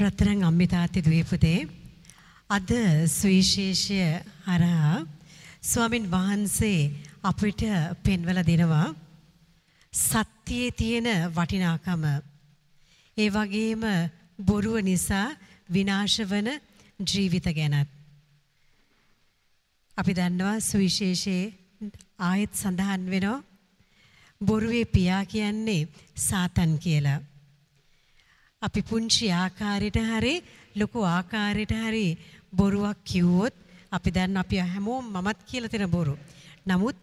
රත්තරන් අම්මිතාත්ති දවේපුතේ අද සුවිශේෂය හරහා ස්වාමින් වහන්සේ අපිට පෙන්වල දෙනවා සත්‍යයේ තියෙන වටිනාකම. ඒ වගේම බොරුව නිසා විනාශ වන ජීවිත ගැනත්. අපි දන්නවා සුවිශේෂයේ ආයෙත් සඳහන් වෙනවා. බොරුවේ පියා කියන්නේ සාතන් කියලා. අපි පුංචි ආකාරයට හරි ලොකු ආකාරයට හරි බොරුවක් කිව්වොත් අපි දන්න අපි හැමෝම මමත් කියලා තියෙන බොරු. නමුත්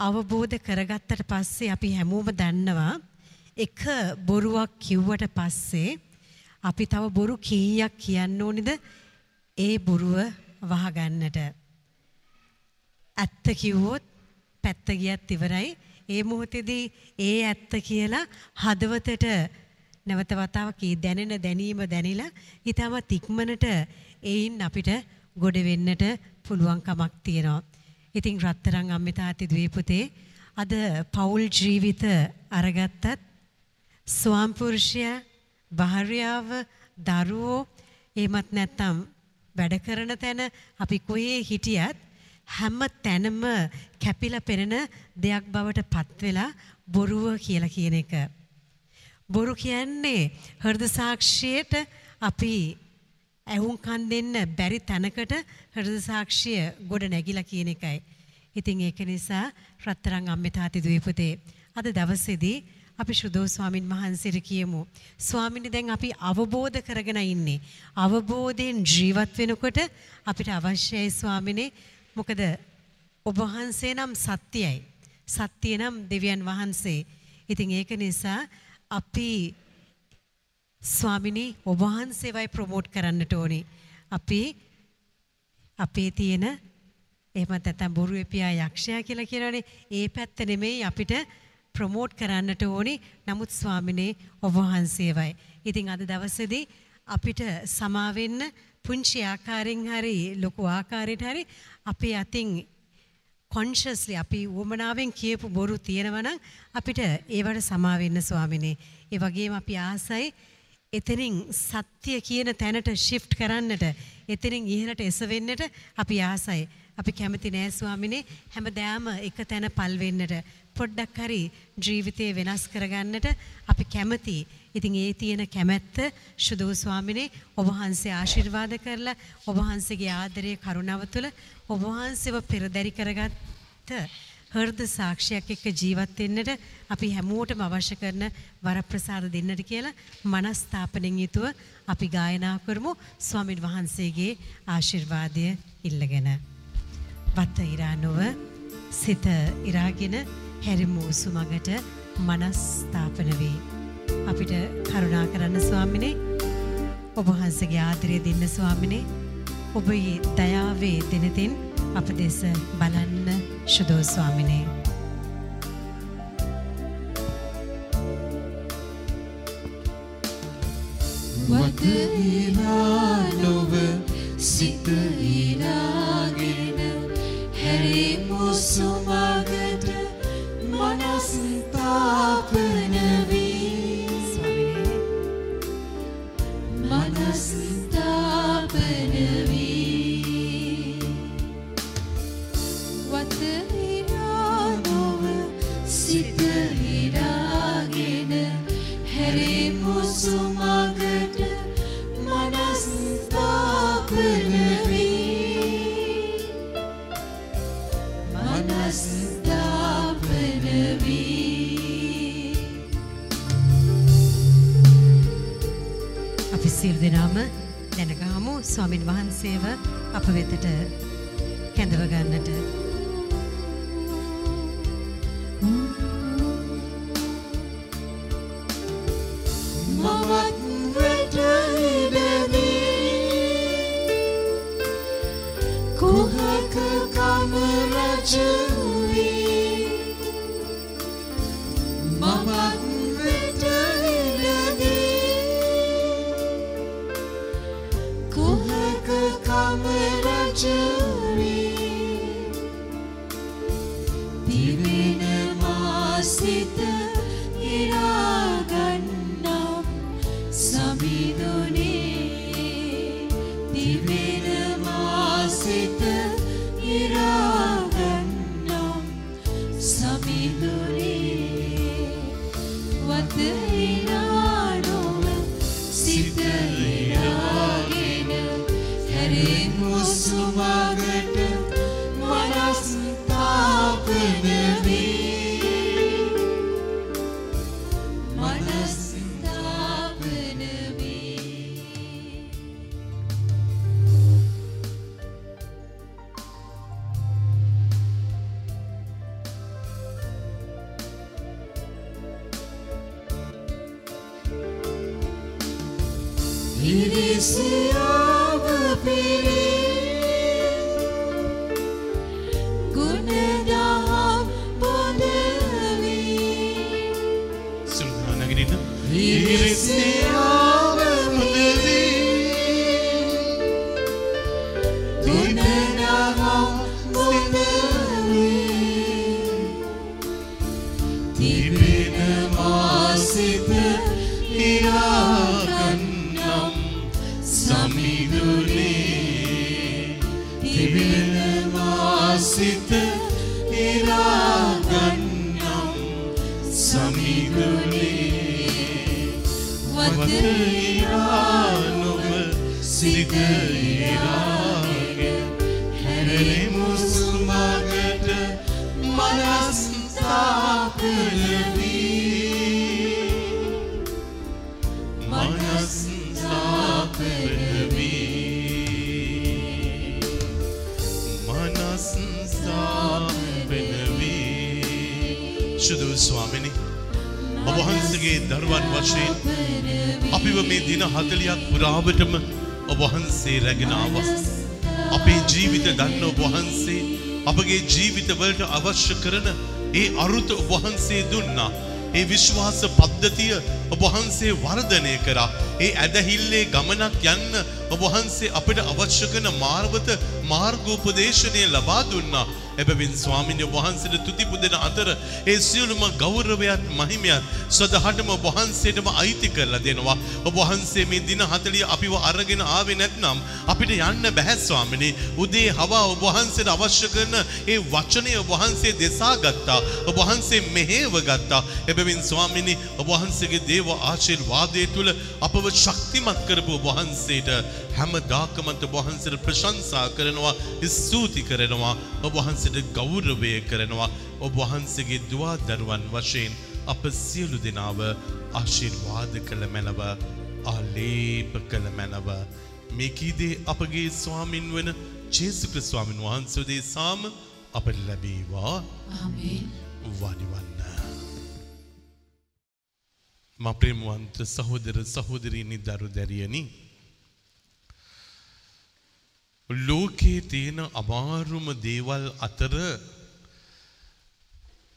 අවබෝධ කරගත්තට පස්සේ අපි හැමෝම දන්නවා එක බොරුවක් කිව්වට පස්සේ අපි තව බොරු කීයක් කියන්න ඕනිද ඒ බොරුව වහගන්නට. ඇත්ත කිව්වොත් පැත්ත ගියත් ඉවරයි. ඒ මොහොතේදී ඒ ඇත්ත කියලා හදවතට නැවත වතාවක් ඒ දැනෙන දැනීම දැනිලා ඊටමත් ඉක්මනට ඒයින් අපිට ගොඩ වෙන්නට පුළුවන්කමක් තියෙනවා. ඉතින් රත්තරන් අම්මේ තාත්තේ ද්වීපුතේ අද පෞල් ජීවිත අරගත්තත් ස්වාම්පුරුෂයා භාර්යාව දරුවෝ එහෙමත් නැත්නම් වැඩ කරන තැන අපි කොහේ හිටියත් හැම තැනම කැපිලා පෙනෙන දෙයක් බවට පත් වෙලා බොරුව කියලා කියන එක. බොරු කියන්නේ හෘද සාක්ෂියට අපි ඇහුම්කන් දෙන්න බැරි තැනකට හෘද සාක්ෂිය ගොඩ නැගිලා කියන එකයි. ඉතින් ඒක නිසා රත්තරන් අම්මේ තාත්ති දුවේ අද දවසේදී අපි ශුදෝ ස්වාමින් වහන්සේට කියමු. ස්වාමිනේ දැන් අපි අවබෝධ කරගෙන ඉන්නේ. අවබෝධයෙන් ජීවත් වෙනකොට අපිට අවශ්‍යයි ස්වාමිනේ මොකද ඔබ වහන්සේ නම් සත්‍යයි. සත්‍ය නම් දෙවියන් වහන්සේ. ඉතින් ඒක නිසා අපි ස්වාමිනී ඔබ වහන්සේවයි ප්‍රොමෝට් කරන්නට ඕනේ. අපි අපේ තියෙන එහෙම නැත්නම් බොරුවේ පියා යක්ෂයා කියලා කියනවනේ ඒ පැත්ත නෙමෙයි අපිට ප්‍රොමෝට් කරන්නට ඕනේ. නමුත් ස්වාමිනේ ඔබ වහන්සේවයි. ඉතින් අද දවසේදී අපිට සමා වෙන්න පුංචි ආකාරයෙන් හරි ලොකු ආකාරයට හරි අපේ අතින් කොන්ෂස්ලි අපි උවමනාවෙන් කියපු බොරු තියෙනවා නම් අපිට ඒවට සමා වෙන්න ස්වාමිනේ. ඒ වගේම අපි ආසයි එතනින් සත්‍ය කියන තැනට ෂිෆ්ට් කරන්නට එතනින් ඉහළට එසවෙන්නට අපි ආසයි. අපි කැමති නෑ ස්වාමිනේ හැමදාම එක තැන පල් වෙන්නට පොඩ්ඩක් හරි ජීවිතේ වෙනස් කරගන්නට අපි කැමති. ඉතින් ඒ තියෙන කැමැත්ත ශුදෝ ස්වාමිනේ ඔබ වහන්සේ ආශිර්වාද කරලා ඔබ වහන්සේගේ ආදරයේ කරුණාව තුළ ඔබ වහන්සේව පෙරදරි කරගත්ත හෘද සාක්ෂියක් එක්ක ජීවත් වෙන්නට අපි හැමෝටම අවශ්‍ය කරන වරප්‍රසාද දෙන්නට කියලා මනස්ථාපනෙන් යුතුව අපි ගායනා කරමු ස්වාමින් වහන්සේගේ ආශිර්වාදය ඉල්ලගෙන. වත්ත ඉරානුව සිත ඉරාගෙන හැරිමු සුමගට මනස්ථාපන වේ. අපිට කරුණා කරන්න ස්වාමිනේ ඔබ වහන්සේගේ ආදරය දෙන්න ස්වාමිනේ ඔබේ දයාවේ දෙනතින් අප දෙස බලන්න ශුදෝ ස්වාමිනේ. වත ඉලා නොව සිත ඉලාගෙන හැරිමු සුමගට දෙනාම දැනගාමු ස්වාමින් වහන්සේව අප වෙතට කැඳව ගන්නට. මමත් වෙට ඉඩදී කුහක කම රජ දිවෙන මාසිත ඉරාගන්නම් ජීවිතවලට අවශ්‍ය කරන ඒ අරුත ඔබහන්සේ දුන්නා. ඒ විශ්වාස පද්ධතිය ඔබහන්සේ වර්ධනය කරා. ඒ ඇදහිල්ලේ ගමනක් යන්න ඔබහන්සේ අපට අවශ්‍ය කරන මාර්ගත මාර්ගෝපදේශනය ලබා දුන්නා. එබැවින් ස්වාමින්ය වහන්සේට තුති පුදෙන අතර ඒ සියලුම ගෞරවයත් මහිමයත් සදහටම වහන්සේටම අයිති කරලා දෙනවා. ඔබ වහන්සේ මේ දින 40 අපිව අරගෙන ආවේ නැත්නම් අපිට යන්න බැහැ ස්වාමිනේ. උදේ හවා ඔබ වහන්සේට අවශ්‍ය කරන ඒ වචනය ඔබ වහන්සේ දෙසා ගත්තා. ඔබ වහන්සේ මෙහෙව ගත්තා. එබැවින් ස්වාමිනේ ඔබ වහන්සේගේ දේව ආශිර්වාදයේ තුල අපව ශක්තිමත් කරපු ඔබ වහන්සේට හැමදාකමත් ඔබ වහන්සේට ප්‍රශංසා කරනවා ස්තුති කරනවා ඔබ වහන්සේට ගෞරවය කරනවා. ඔබ වහන්සේගේ දුවා දරුවන් වශයෙන් අප සියලු දෙනාව ආශිර්වාද කළ මැනව ආලේප කළ මැනව. මේ කීදේ අපගේ ස්වාමින් වන ජේසු ක්‍රිස්තු ස්වාමින් වහන්සේ සාම අපට ලැබේවා. වනිවන්න. මා ප්‍රේමවන්ත සහෝදර සහෝදරීනි දරු දැරියනි ලෝකයේ තියෙන අමාරුම දේවල් අතර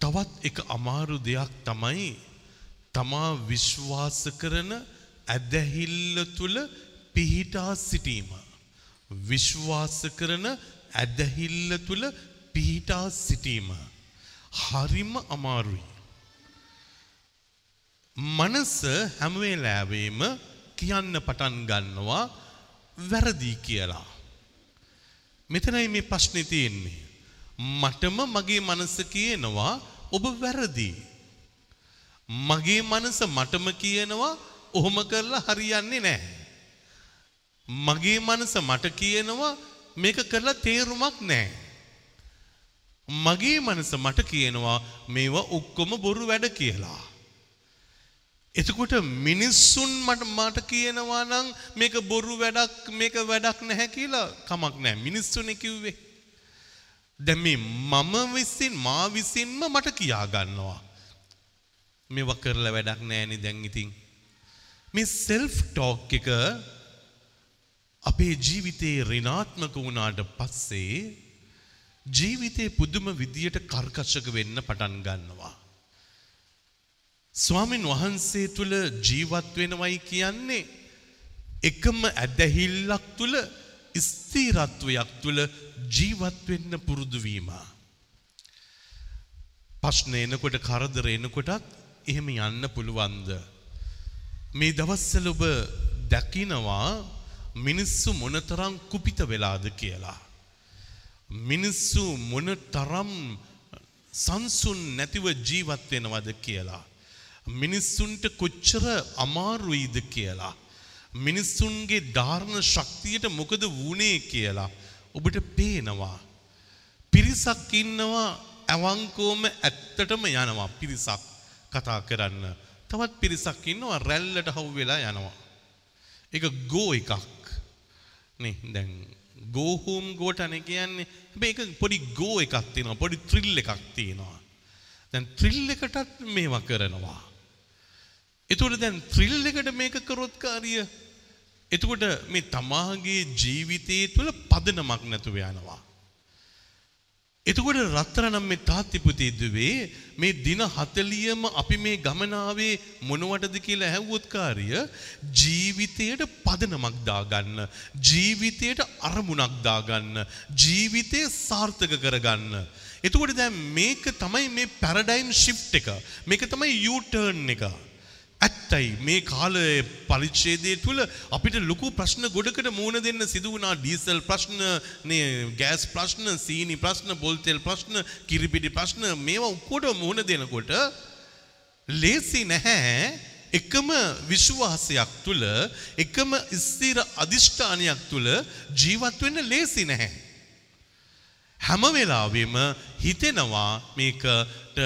තවත් එක අමාරු දෙයක් තමයි තමා විශ්වාස කරන ඇදහිල්ල තුළ පිහිටා සිටීම. විශ්වාස කරන ඇදහිල්ල තුළ පිහිටා සිටීම. හරිම අමාරුයි. මනස හැමවෙලාවේම කියන්න පටන් ගන්නවා වැරදි කියලා. මෙතනයි මේ ප්‍රශ්නේ තියෙන්නේ. මටම මගේ මනස කියනවා ඔබ වැරදි. මගේ මනස මටම කියනවා ඔහොම කරලා හරියන්නේ නැහැ. මගේ මනස මට කියනවා මේක කරලා තේරුමක් නැහැ. මගේ මනස මට කියනවා මේවා ඔක්කොම බොරු වැඩ කියලා. එතකොට මිනිස්සුන් මට මට කියනවා නම් මේක බොරු වැඩක් මේක වැඩක් නැහැ කියලා කමක් නැහැ මිනිස්සුනේ කිව්වේ. දැන් මේ මම විසින් මා විසින්ම මට කියා ගන්නවා. මේවා කරලා වැඩක් නැහැනේ දැන් ඉතින්. මේ සෙල්ෆ් ටෝක් එක අපේ ජීවිතේ ඍණාත්මක වුණාට පස්සේ ජීවිතේ පුදුම විදියට කර්කශක වෙන්න පටන් ගන්නවා. ස්වාමින් වහන්සේ තුළ ජීවත් වෙනවයි කියන්නේ එකම ඇදහිල්ලක් තුළ ස්ථීරත්වයක් තුළ ජීවත් වෙන්න පුරුදු වීම. ප්‍රශ්න එනකොට කරදර එනකොටත් එහෙම යන්න පුළුවන්ද? මේ දවස්වල ඔබ දකිනවා මිනිස්සු මොනතරම් කුපිත වෙලාද කියලා. මිනිස්සු මොනතරම් සංසුන් නැතිව ජීවත් වෙනවද කියලා. මිනිස්සුන්ට කොච්චර අමාරුයිද කියලා. මිනිස්සුන්ගේ ධාරණ ශක්තියට මොකද වුණේ කියලා ඔබට පේනවා. පිරිසක් ඉන්නවා ඇවංකෝම ඇත්තටම යනවා පිරිසක් කතා කරන්න. තවත් පිරිසක් ඉන්නවා රැල්ලට හවු වෙලා යනවා. එක ගෝ එකක්. නේ දැන් ගෝහෝම් ගෝට අනේ කියන්නේ හැබැයි ඒක පොඩි ගෝ එකක් තියෙනවා පොඩි ත්‍රිල් එකක් තියෙනවා. දැන් ත්‍රිල් එකටත් මේවා කරනවා. එතකොට දැන් ත්‍රිල් එකට මේක කරොත් කාරිය? එතකොට මේ තමාගේ ජීවිතයේ තුළ පදනමක් නැතුව යනවා. එතකොට රත්තරනම් මේ තාත්තිපුතේ දුවේ මේ දින 40ම අපි මේ ගමනාවේ මොනවටද කියලා ඇහුවොත් කාර්ය ජීවිතයට පදනමක් දාගන්න ජීවිතයට අරමුණක් දාගන්න ජීවිතය සාර්ථක කරගන්න. එතකොට දැන් මේක තමයි මේ පැරඩයිම් ෂිෆ්ට් එක. මේක තමයි යූ ටර්න් එක. ඇත්තයි. මේ කාල පරිච්ඡේදය තුළ අපිට ලොකු ප්‍රශ්න ගොඩකට මුහුණ දෙන්න සිදු වුණා. ඩීසල් ප්‍රශ්න නේ ගෑස් ප්‍රශ්න සීනි ප්‍රශ්න පොල් තෙල් ප්‍රශ්න කිරිපිටි ප්‍රශ්න මේවා ඔක්කොට මුහුණ දෙනකොට ලේසි නැහැ. එකම විශ්වාසයක් තුළ එකම ස්ථිර අධිෂ්ඨානයක් තුළ ජීවත් වෙන්න ලේසි නැහැ. හැම වෙලාවෙම හිතෙනවා මේකට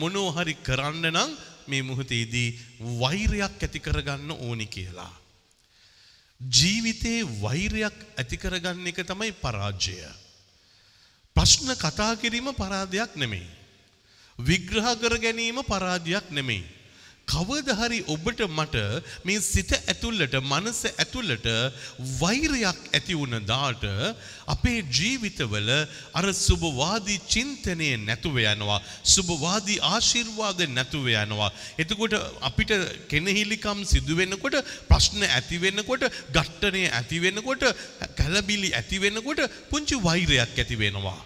මොනෝ හරි කරන්න නම් මේ මොහොතේදී වෛරයක් ඇති කරගන්න ඕනි කියලා. ජීවිතේ වෛරයක් ඇති කරගන්න එක තමයි පරාජය. ප්‍රශ්න කතා කිරීම පරාදයක් නෙමෙයි. විග්‍රහ කර ගැනීම පරාජයක් නෙමෙයි. කවද හරි ඔබට මට මේ සිත ඇතුළට මනස ඇතුළට වෛරයක් ඇති වුණ දාට අපේ ජීවිතවල අර සුභවාදී චින්තනය නැතුව යනවා. සුභවාදී ආශිර්වාද නැතුව යනවා. එතකොට අපිට කෙනහිලිකම් සිදු වෙනකොට ප්‍රශ්න ඇති වෙනකොට ඝට්ටනය ඇති වෙනකොට කලබිලි ඇති වෙනකොට පුංචි වෛරයක් ඇති වෙනවා.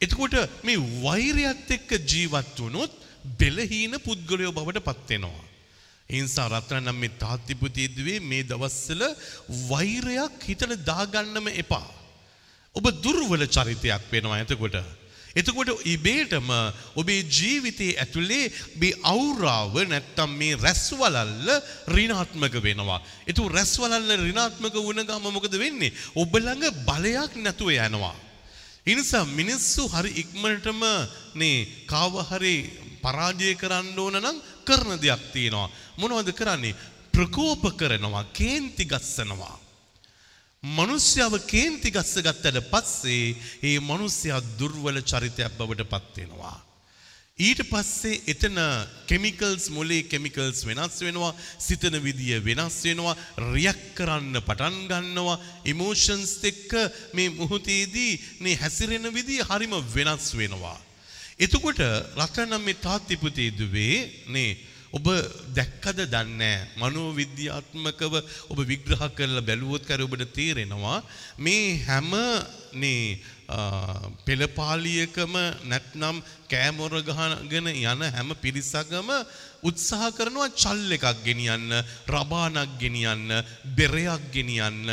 එතකොට මේ වෛරයත් එක්ක ජීවත් වුණොත් බෙලහීන පුද්ගලයෝ බවට පත්වෙනවා. එනිසා රත්නනම් මේ තාත්තිපුතියදුවේ මේ දවස්සල වෛරයක් හිතට දාගන්නම එපා. ඔබ දුර්වල චරිතයක් වෙනවා එතකොට. එතකොට ඉබේටම ඔබේ ජීවිතයේ ඇතුළේ මේ අවුරාව නැත්තම් මේ රැස්වලල්ල ඍණාත්මක වෙනවා. එතු රැස්වලල්ල ඍණාත්මක වුණ ගම මොකද වෙන්නේ? ඔබ ළඟ බලයක් නැතුව යනවා. එනිසා මිනිස්සු හරි ඉක්මනටම නේ කාව හරි පරාජය කරන්න ඕන නම් කරන දෙයක් තියෙනවා. මොනවද කරන්නේ? ප්‍රකෝප කරනවා, කේන්ති ගස්සනවා. මනුෂ්‍යව කේන්ති ගස්ස ගත්තට පස්සේ ඒ මනුෂ්‍යයා දුර්වල චරිතයක් බවට පත් වෙනවා. ඊට පස්සේ එතන කෙමිකල්ස් මොලේ කෙමිකල්ස් වෙනස් වෙනවා සිතන විදිය වෙනස් වෙනවා රියැක්ට් කරන්න පටන් ගන්නවා ඉමෝෂන්ස් එක්ක මේ මොහොතේදී මේ හැසිරෙන විදිය හරිම වෙනස් වෙනවා එතකොට රත්නම් මේ තාත්තිපුතේ දුවේ නේ ඔබ දැක්කද දන්නේ මනෝවිද්‍යාත්මකව ඔබ විග්‍රහ කරලා බැලුවොත් කර ඔබට තේරෙනවා මේ හැම නේ පෙළපාලියකම නැත්නම් කෑමොර ගහගෙන යන හැම පිරිසකම උත්සාහ කරනවා චල් එකක් ගෙනියන්න රබානක් ගෙනියන්න බෙරයක් ගෙනියන්න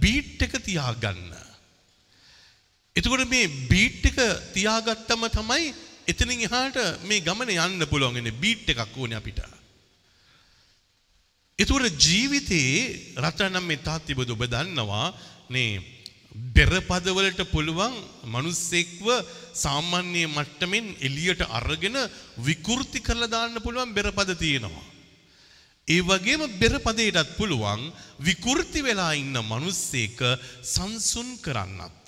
බීට් එක තියාගන්න. එතකොට මේ බීට් එක තියාගත්තම තමයි එතනින් එහාට මේ ගමන යන්න පුළුවන් ඉන්නේ බීට් එකක් ඕනේ අපිට. එතකොට ජීවිතේ රටනම් මේ තාත්තිබද ඔබ දන්නවා නේ බෙරපදවලට පුළුවන් මිනිස්සෙක්ව සාමාන්‍ය මට්ටමින් එළියට අරගෙන විකෘති කරලා දාන්න පුළුවන් බෙරපද තියෙනවා. ඒ වගේම බෙරපදයටත් පුළුවන් විකෘති වෙලා ඉන්න මිනිස්සෙක් සංසුන් කරන්නත්.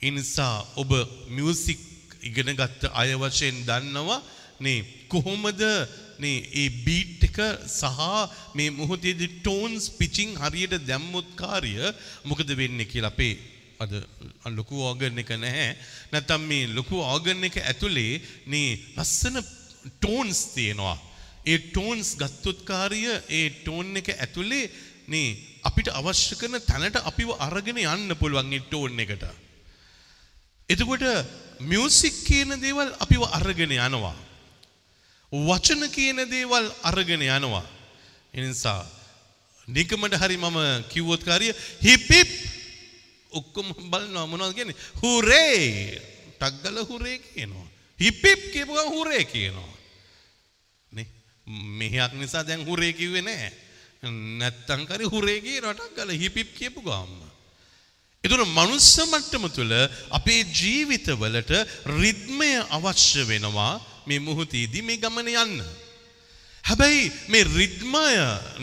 ඒ නිසා ඔබ මියුසික් ඉගෙන ගත්ත අය වශයෙන් දන්නවා නේ කොහොමද නේ ඒ බීට් එක සහ මේ මොහොතේදී ටෝන්ස් පිචින් හරියට දැම්මොත් කාර්ය මොකද වෙන්නේ කියලා අපේ අද ලොකු ඕගන් එක නැහැ. නැත්තම් මේ ලොකු ඕගන් එක ඇතුලේ නේ ලස්සන ටෝන්ස් තියෙනවා. ඒ ටෝන්ස් ගත්තොත් කාර්ය ඒ ටෝන් එක ඇතුලේ නේ අපිට අවශ්‍ය කරන තැනට අපිව අරගෙන යන්න පුළුවන් ඒ ටෝන් එකට. එතකොට මියුසික් කියන දේවල් අපිව අරගෙන යනවා වචන කියන දේවල් අරගෙන යනවා. එනිසා නිකමට හරි මම කිව්වොත් කාරිය හිප් හිප් ඔක්කොම බලනවා මොනවද කියන්නේ හුරේ ටග්ගල හුරේ කියනවා. හිප් හිප් කියපු ගමන් හුරේ කියනවා. නේ මෙහෙයක් නිසා දැන් හුරේ කිව්වේ නැහැ. නැත්තම් කරි හුරේ කියනවා ටග්ගල හිප් හිප් කියපු ගමන්. එතුන මනුස්ස මට්ටම තුළ අපේ ජීවිතවලට රිද්මය අවශ්‍ය වෙනවා මේ මුහොතේදී මේ ගමන යන්න. හැබැයි මේ රිද්මය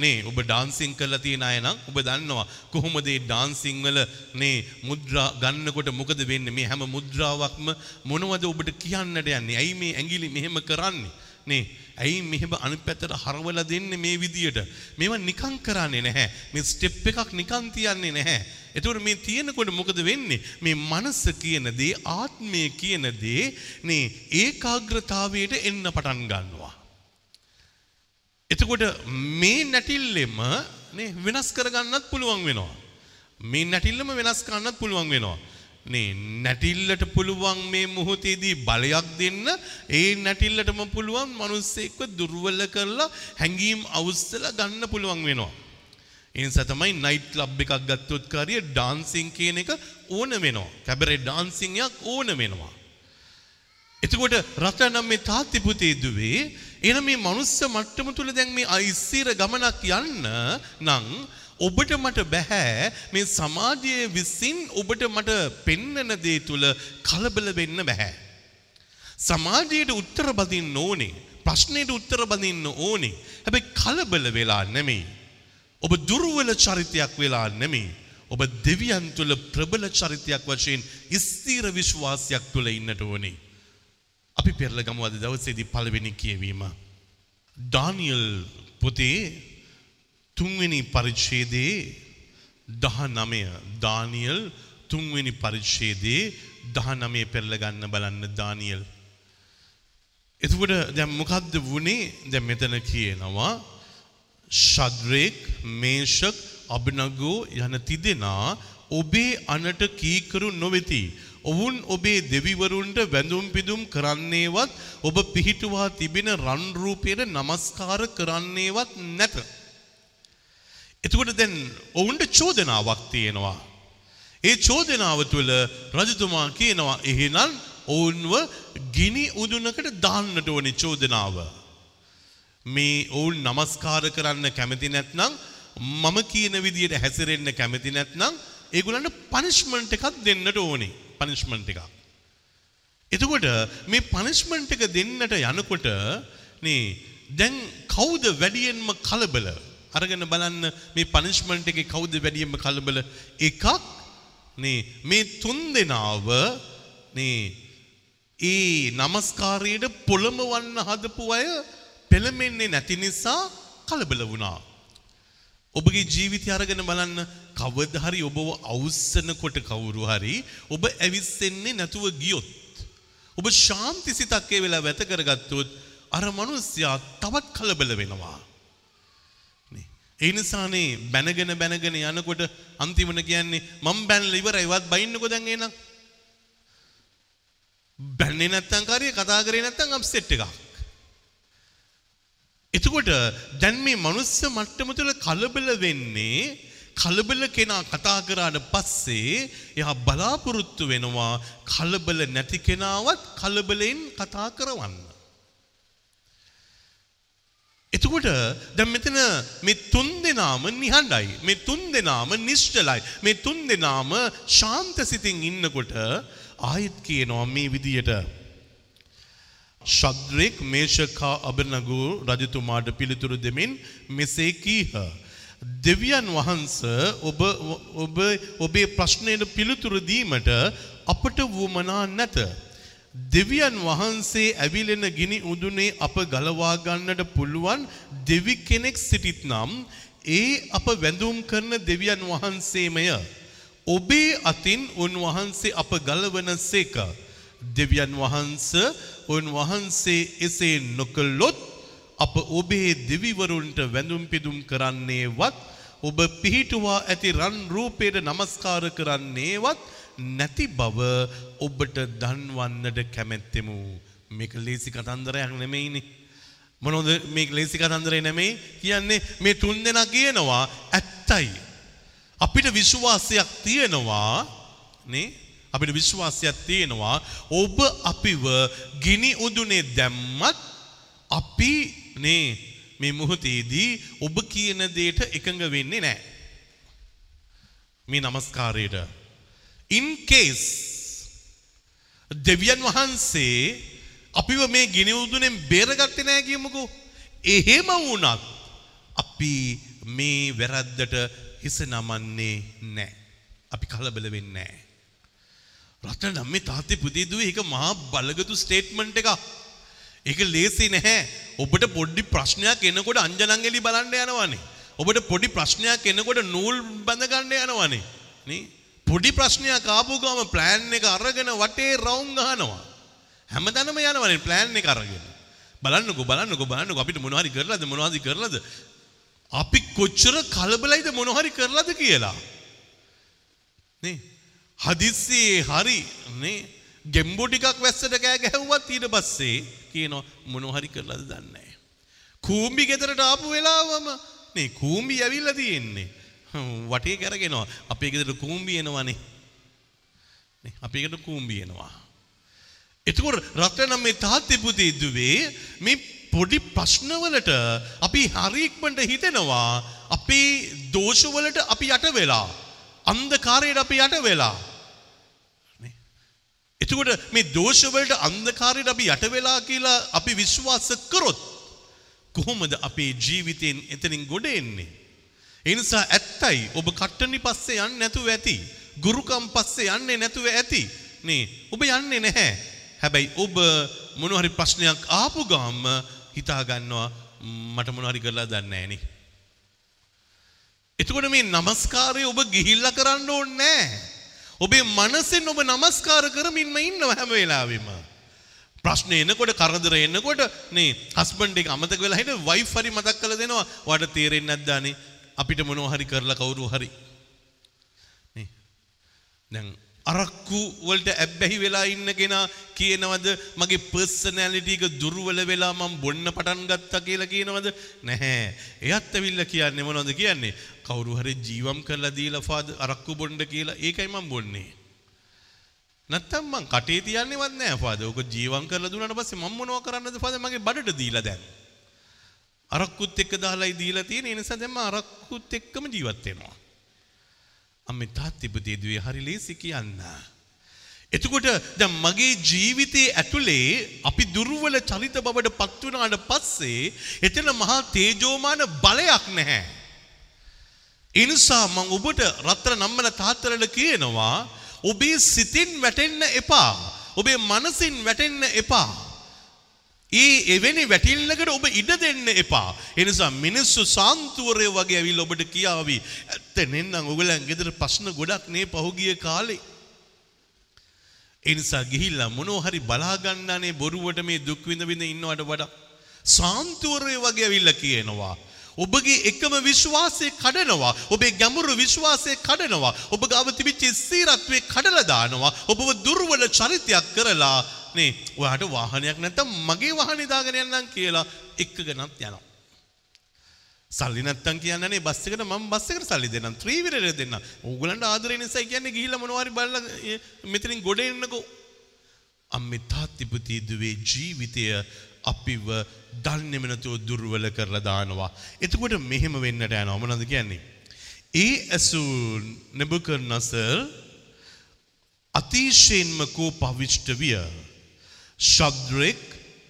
නේ ඔබ ඩාන්සිං කරලා තියෙන අය නම් ඔබ දන්නවා කොහොමද මේ ඩාන්සිං වල නේ මුද්‍රා ගන්නකොට මොකද වෙන්නේ මේ හැම මුද්‍රාවක්ම මොනවද ඔබට කියන්නට යන්නේ ඇයි මේ ඇඟිලි මෙහෙම කරන්නේ නේ ඇයි මෙහෙම අනිත් පැත්තට හරවලා දෙන්නේ මේ විදියට? මේවා නිකන් කරන්නේ නැහැ. මේ ස්ටෙප් එකක් නිකන් තියන්නේ නැහැ. එතකොට මේ තියෙනකොට මොකද වෙන්නේ? මේ මනස කියන දේ, ආත්මය කියන දේ නේ ඒකාග්‍රතාවයට එන්න පටන් ගන්නවා. එතකොට මේ නැටිල්ලෙම නේ වෙනස් කරගන්නත් පුළුවන් වෙනවා. මේ නැටිල්ලම වෙනස් කරන්නත් පුළුවන් වෙනවා. නේ නැටිල්ලට පුළුවන් මේ මොහොතේදී බලයක් දෙන්න ඒ නැටිල්ලටම පුළුවන් මිනිස්සෙක්ව දුර්වල කරලා හැංගීම් අවුස්සලා ගන්න පුළුවන් වෙනවා. ඒ නිසා තමයි නයිට් ක්ලබ් එකක් ගත්තොත් කාරිය ඩාන්සින් කියන එක ඕන වෙනවා. කැබරේ ඩාන්සින් එකක් ඕන වෙනවා. එතකොට රටනම් මේ තාත්ති පුතේ දුවේ එන මේ මනුස්ස මට්ටම තුල දැන් මේ අයිස්සීර ගමනක් යන්න නම් ඔබට මට බෑ මේ සමාජයේ විසින් ඔබට මට පෙන්නන දේ තුල කලබල වෙන්න බෑ. සමාජයට උත්තර බදින්න ඕනේ. ප්‍රශ්නයට උත්තර බදින්න ඕනේ. හැබැයි කලබල වෙලා නෙමෙයි. ඔබ දුර්වල චරිතයක් වෙලා නෙමෙයි. ඔබ දෙවියන් තුල ප්‍රබල චරිතයක් වශයෙන් ස්ථීර විශ්වාසයක් තුල ඉන්නට ඕනේ. අපි පෙරල ගමු අද දවසේදී පළවෙනි කියවීම. ඩානියල් පොතේ තුන්වෙනි පරිච්ඡේදයේ 19 දානියල් තුන්වෙනි පරිච්ඡේදයේ 19 පෙරල ගන්න බලන්න දානියල්. එතකොට දැන් මොකද්ද වුනේ? දැන් මෙතන කියනවා ශද්‍රේක් මේෂක් අබ්නගෝ යන තිදෙනා ඔබේ අනට කීකරු නොවෙති. ඔවුන් ඔබේ දෙවිවරුන්ට වැඳුම් පිදුම් කරන්නේවත් ඔබ පිහිටුවා තිබෙන රන් රූපයට নমස්කාර කරන්නේවත් නැත. එතකොට දැන් ඔවුන්ට චෝදනාවක් තියෙනවා. ඒ චෝදනාව තුළ රජතුමා කියනවා එහෙනම් ඔවුන්ව ගිනි උදුනකට දාන්නට ඕනේ චෝදනාව. මේ ඔවුන් නමස්කාර කරන්න කැමති නැත්නම් මම කියන විදියට හැසිරෙන්න කැමති නැත්නම් ඒගොල්ලන්ට පනිෂ්මන්ට් එකක් දෙන්නට ඕනේ පනිෂ්මන්ට් එකක්. එතකොට මේ පනිෂ්මන්ට් එක දෙන්නට යනකොට නේ දැන් කවුද වැඩියෙන්ම කලබල? අරගෙන බලන්න මේ පනිෂ්මන්ට් එකේ කවුද වැඩියෙන්ම කලබල? එකක් නේ මේ තුන් දෙනාව නේ ඒ নমස්කාරයේ පොළඹවන්න හදපු අය පෙළඹෙන්නේ නැති නිසා කලබල වුණා. ඔබගේ ජීවිතය අරගෙන බලන්න කවදා හරි ඔබව අවුස්සනකොට කවුරු හරි ඔබ ඇවිස්සෙන්නේ නැතුව ගියොත් ඔබ ශාන්ති සිතක් ඒ වෙලාව වැත කරගත්තොත් අර මිනිස්සයා තවත් කලබල වෙනවා. නේ. ඒ නිසානේ බැනගෙන බැනගෙන යනකොට අන්තිමට කියන්නේ මම බැනලා ඉවරයි වත් බයින්නකෝ දැන් එහෙනම්. බැන්නේ නැත්තම් කාරිය කතා කරේ නැත්තම් අප්සෙට් එකක්. එතකොට දැන් මේ මනුස්ස මට්ටම තුළ කලබල වෙන්නේ කලබල කෙනා කතා කරාට පස්සේ එයා බලාපොරොත්තු වෙනවා කලබල නැති කෙනාවත් කලබලෙන් කතා කරවන්න. එතකොට දැන් මෙතන මේ තුන් දෙනාම නිහඬයි. මේ තුන් දෙනාම නිශ්චලයි. මේ තුන් දෙනාම ශාන්ත සිතින් ඉන්නකොට ආයෙත් කියනවා මේ විදියට ශද්‍රෙක් මේෂකා අබනගු රජතුමාට පිළිතුරු දෙමින් මෙසේ කීහ. දෙවියන් වහන්ස ඔබ ඔබ ඔබේ ප්‍රශ්නයට පිළිතුරු දීමට අපට වුවමනා නැත. දෙවියන් වහන්සේ ඇවිලෙන ගිනි උදුනේ අප ගලවා ගන්නට පුළුවන් දෙවි කෙනෙක් සිටිත් නම් ඒ අප වැඳුම් කරන දෙවියන් වහන්සේමය. ඔබේ අතින් උන්වහන්සේ අප ගලවන සේක. දෙවියන් වහන්ස උන්වහන්සේ එසේ නොකළොත් අප ඔබේ දෙවිවරුන්ට වැඳුම් පිදුම් කරන්නේවත් ඔබ පිහිටුවා ඇති රන් රූපයට නමස්කාර කරන්නේවත් නැති බව ඔබට දන්වන්නට කැමැත්තෙමු. මේක ලේසි කතන්දරයක් නෙමෙයිනි. මොනොද මේ ලේසි කතන්දරේ නෙමෙයි කියන්නේ මේ තුන් දෙනා කියනවා ඇත්තයි. අපිට විශ්වාසයක් තියෙනවා නේ අපිට විශ්වාසයක් තියෙනවා ඔබ අපිව ගිනි උදුනේ දැම්මත් අපි නේ මේ මොහොතේදී ඔබ කියන දේට එකඟ වෙන්නේ නැහැ. මේ নমස්කාරයට. in case දෙවියන් වහන්සේ අපිව මේ ගිනි උදුනෙන් බේරගත්තේ නැහැ කියමුකෝ. එහෙම වුණත් අපි මේ වැරද්දට හිස නමන්නේ නැහැ. අපි කලබල වෙන්නේ නැහැ. රටනම් මේ තාත්තේ පුතේ දුවේ ඒක මහා බලගතු ස්ටේට්මන්ට් එකක්. ඒක ලේසි නැහැ. ඔබට පොඩි ප්‍රශ්නයක් එනකොට අංජනංගෙලි බලන්න යනවනේ. ඔබට පොඩි ප්‍රශ්නයක් එනකොට නූල් බඳ ගන්න යනවනේ. නේ? පොඩි ප්‍රශ්නයක් ආපු ගම ප්ලෑන් එක අරගෙන වටේ රවුම් ගහනවා. හැමතැනම යනවනේ ප්ලෑන් එක අරගෙන. බලන්නකෝ බලන්නකෝ බලන්නකෝ අපිට මොනව හරි කරලාද මොනවද කරලාද? අපි කොච්චර කලබලයිද මොනව හරි කරලාද කියලා. නේ? හදිස්සියේ හරි නේ ගෙම්බෝ ටිකක් වැස්සට කෑ ගැහුවත් ඊට පස්සේ කියනවා මොනව හරි කරලාද දන්නේ නැහැ. කූඹි ගෙදරට ආපු වෙලාවම නේ කූඹි ඇවිල්ලා තියෙන්නේ. වටේ කරගෙනවා. අපේ ගෙදරට කූඹි එනවනේ. නේ අපේ ගෙදරට කූඹි එනවා. එතකොට රත්නම් මේ තාත්තේ පුතේ දුවේ මේ පොඩි ප්‍රශ්නවලට අපි හරි ඉක්මනට හිතෙනවා අපේ දෝෂවලට අපි යට වෙලා අන්ධකාරයට අපි යට වෙලා එතකොට මේ දෝෂවලට අන්ධකාරයට අපි යට වෙලා කියලා අපි විශ්වාස කරොත් කොහොමද අපේ ජීවිතයෙන් එතනින් ගොඩ එන්නේ? ඒ නිසා ඇත්තයි ඔබ කට්ටනි පස්සේ යන්නේ නැතුව ඇති. ගුරුකම් පස්සේ යන්නේ නැතුව ඇති. නේ ඔබ යන්නේ නැහැ. හැබැයි ඔබ මොන හරි ප්‍රශ්නයක් ආපු ගාම හිතා ගන්නවා මට මොන හරි කරලා දන්නේ නැහැ නේ. එතකොට මේ নমස්කාරය ඔබ ගිහිල්ලා කරන්න ඕනේ නැහැ. ඔබේ මනසෙන් ඔබ নমස්කාර කරමින්ම ඉන්නව හැම වෙලාවෙම. ප්‍රශ්න එනකොට කරදර එනකොට නේ හස්බන්ඩ් එක අමතක වෙලා හිට වයිෆ් හරි මතක් කරලා දෙනවා. වඩ තේරෙන්නේ නැද්දානේ අපිට මොනවා හරි කරලා කවුරු හරි. නේ. දැන් අරක්කු වලට ඇබ්බැහි වෙලා ඉන්න කෙනා කියනවද මගේ පර්සනැලිටි එක දුර්වල වෙලා මම බොන්න පටන් ගත්තා කියලා කියනවද? නැහැ. එයත් ඇවිල්ලා කියන්නේ මොනවද කියන්නේ? කවුරු හරි ජීවම් කරලා දීලා ෆාද අරක්කු බොන්න කියලා. ඒකයි මම බොන්නේ. නැත්තම් මං කටේ තියන්නේවත් නැහැ ෆාද ඕක ජීවම් කරලා දුන්නාට පස්සේ මම මොනව කරන්නද ෆාද මගේ බඩට දීලා දැන්. අරක්කුත් එක්ක දාලායි දීලා තියෙන ඒ නිසා දැන් මම අරක්කුත් එක්කම ජීවත් වෙනවා. අම්මේ තාත්ති පුතේ දුවේ හරි ලේසි කියන්න. එතකොට දැන් මගේ ජීවිතයේ ඇතුලේ අපි දුර්වල චරිත බවට පත් වුණාට පස්සේ එතන මහා තේජෝමාන බලයක් නැහැ. ඒ නිසා මම ඔබට රත්තර නම්මල තාත්තලට කියනවා ඔබේ සිතින් වැටෙන්න එපා. ඔබේ මනසින් වැටෙන්න එපා. ඒ එවැනි වැටිල්ලකට ඔබ ඉඩ දෙන්න එපා. එනිසා මිනිස්සු සාන්තුවරය වගේ ඇවිල් ඔබට කියාවි. ඇත්ත නෙන්නම් ඔගලන් ගෙදර ප්‍රශ්න ගොඩක් නේ පහුගිය කාලේ. එනිසා ගිහිල්ලා මොනෝ හරි බලාගන්නනේ බොරුවට මේ දුක් විඳ විඳ ඉන්නවට වඩා සාන්තුවරය වගේ ඇවිල්ලා කියනවා. ඔබගේ එකම විශ්වාසය කඩනවා. ඔබේ ගැඹුරු විශ්වාසය කඩනවා. ඔබ ගාව තිබිච්ච ස්ථිරත්වයේ කඩලා දානවා. ඔබව දුර්වල චරිතයක් කරලා නේ ඔයාට වාහනයක් නැත්තම් මගේ වාහනේ දාගෙන යන්නම් කියලා එක්කගෙනත් යනවා. සල්ලි නැත්තම් කියන්නේ බස් එකට මම බස් එකට සල්ලි දෙන්නම් ත්‍රිවිලර දෙන්නම්. ඕගලන්ට ආදරේ නිසා කියන්නේ ගිහිල්ලා මොනවා හරි බලලා මෙතනින් ගොඩ එන්නකෝ. අම්මේ තාත්ති පුතේ දුවේ ජීවිතය අපිව දන්නේම නැතුව දුර්වල කරලා දානවා. එතකොට මෙහෙම වෙන්නට යනවා මොනවද කියන්නේ? ඒ ඇසු නෙබුකඩ්නසර් අතිශයින්ම කෝපවිෂ්ඨ විය. ශද්‍රෙක්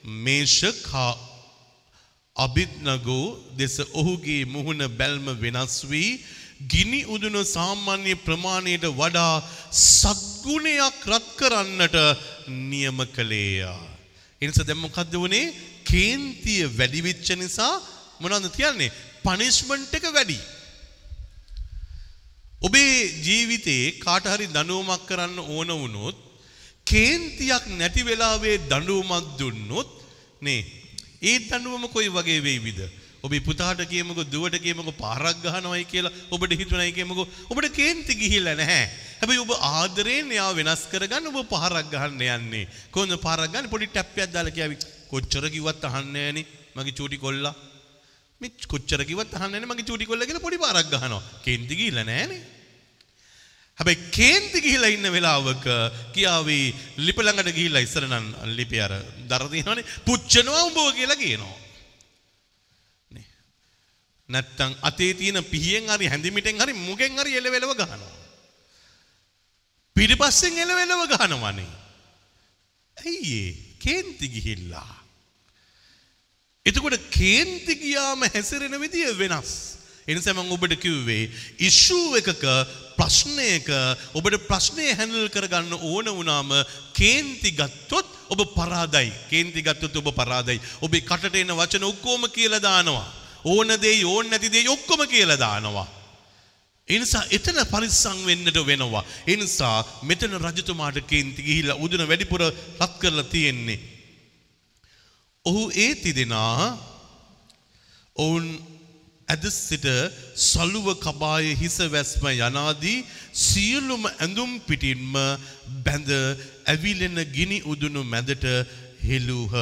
මේෂක් හා අභිත්නගෝ දෙස ඔහුගේ මුහුණ බැල්ම වෙනස් වී ගිනි උදුන සාමාන්‍ය ප්‍රමාණයට වඩා සද්ගුණයක් රත් කරන්නට නියම කළේය. එනිස දැන් මොකද්ද වුනේ? කේන්තිය වැඩි වෙච්ච නිසා මොනවද කියන්නේ? පනිෂ්මන්ට් එක වැඩි. ඔබේ ජීවිතේ කාට හරි දඬුවමක් කරන්න ඕන වුණොත් කේන්තියක් නැති වෙලාවේ දඬුවමක් දුන්නොත් නේ ඒ දඬුවම කොයි වගේ වෙයිවිද? ඔබේ පුතාට කියමුකෝ දුවට කියමුකෝ පාරක් ගහනවයි කියලා ඔබට හිතුණයි කියමුකෝ ඔබට කේන්ති ගිහිල්ලා නැහැ. හැබැයි ඔබ ආදරයෙන් එයාව වෙනස් කරගන්න ඔබ පාරක් ගහන්න යන්නේ. කොහොමද පාරක් ගන්න? පොඩි ටැප්පයක් දාලා කියාවි. කොච්චර කිව්වත් අහන්නේ නැහනේ මගේ චූටි කොල්ලා. මේ කොච්චර කිව්වත් අහන්නේ නැහැ මගේ චූටි කොල්ලා කියලා පොඩි පාරක් ගහනවා. කේන්ති ගිහිල්ලා නැහනේ. හැබැයි කේන්ති ගිහිලා ඉන්න වෙලාවක කියාවි ලිප ළඟට ගිහිල්ලා ඉස්සර නම් ලිපි අර දර දිනවනේ පුච්චනවා උඹව කියලා කියනවා. නේ. නැත්තම් අතේ තියෙන පිහියෙන් හරි හැඳිමිටෙන් හරි මුගෙන් හරි එලවෙලව ගහනවා. පිටිපස්සෙන් එලවෙලව ගහනවනේ. ඇයි ඒ කේන්ති ගිහිල්ලා. එතකොට කේන්ති ගියාම හැසිරෙන විදිය වෙනස්. එනිසා මම ඔබට කිව්වේ ඉෂුව එකක ප්‍රශ්නයක ඔබට ප්‍රශ්නය හැඳල් කරගන්න ඕන වුණාම කේන්ති ගත්තොත් ඔබ පරාදයි. කේන්ති ගත්තොත් ඔබ පරාදයි. ඔබේ කටට එන වචන ඔක්කොම කියලා දානවා. ඕන දෙයි ඕන නැති දෙයි ඔක්කොම කියලා දානවා. ඒ නිසා එතන පරිස්සම් වෙන්නට වෙනවා. ඒ නිසා මෙතන රජතුමාට කේන්ති ගිහිල්ලා උදුන වැඩිපුර රත් කරලා තියෙන්නේ. ඔහු ඒ තිදෙනා ඔවුන් ඇද සිට සලුව කබාය හිස වැස්ම යනාදී සියලුම ඇඳුම් පිටින්ම බැඳ ඇවිලෙන ගිනි උදුනු මැදට හෙළුහ.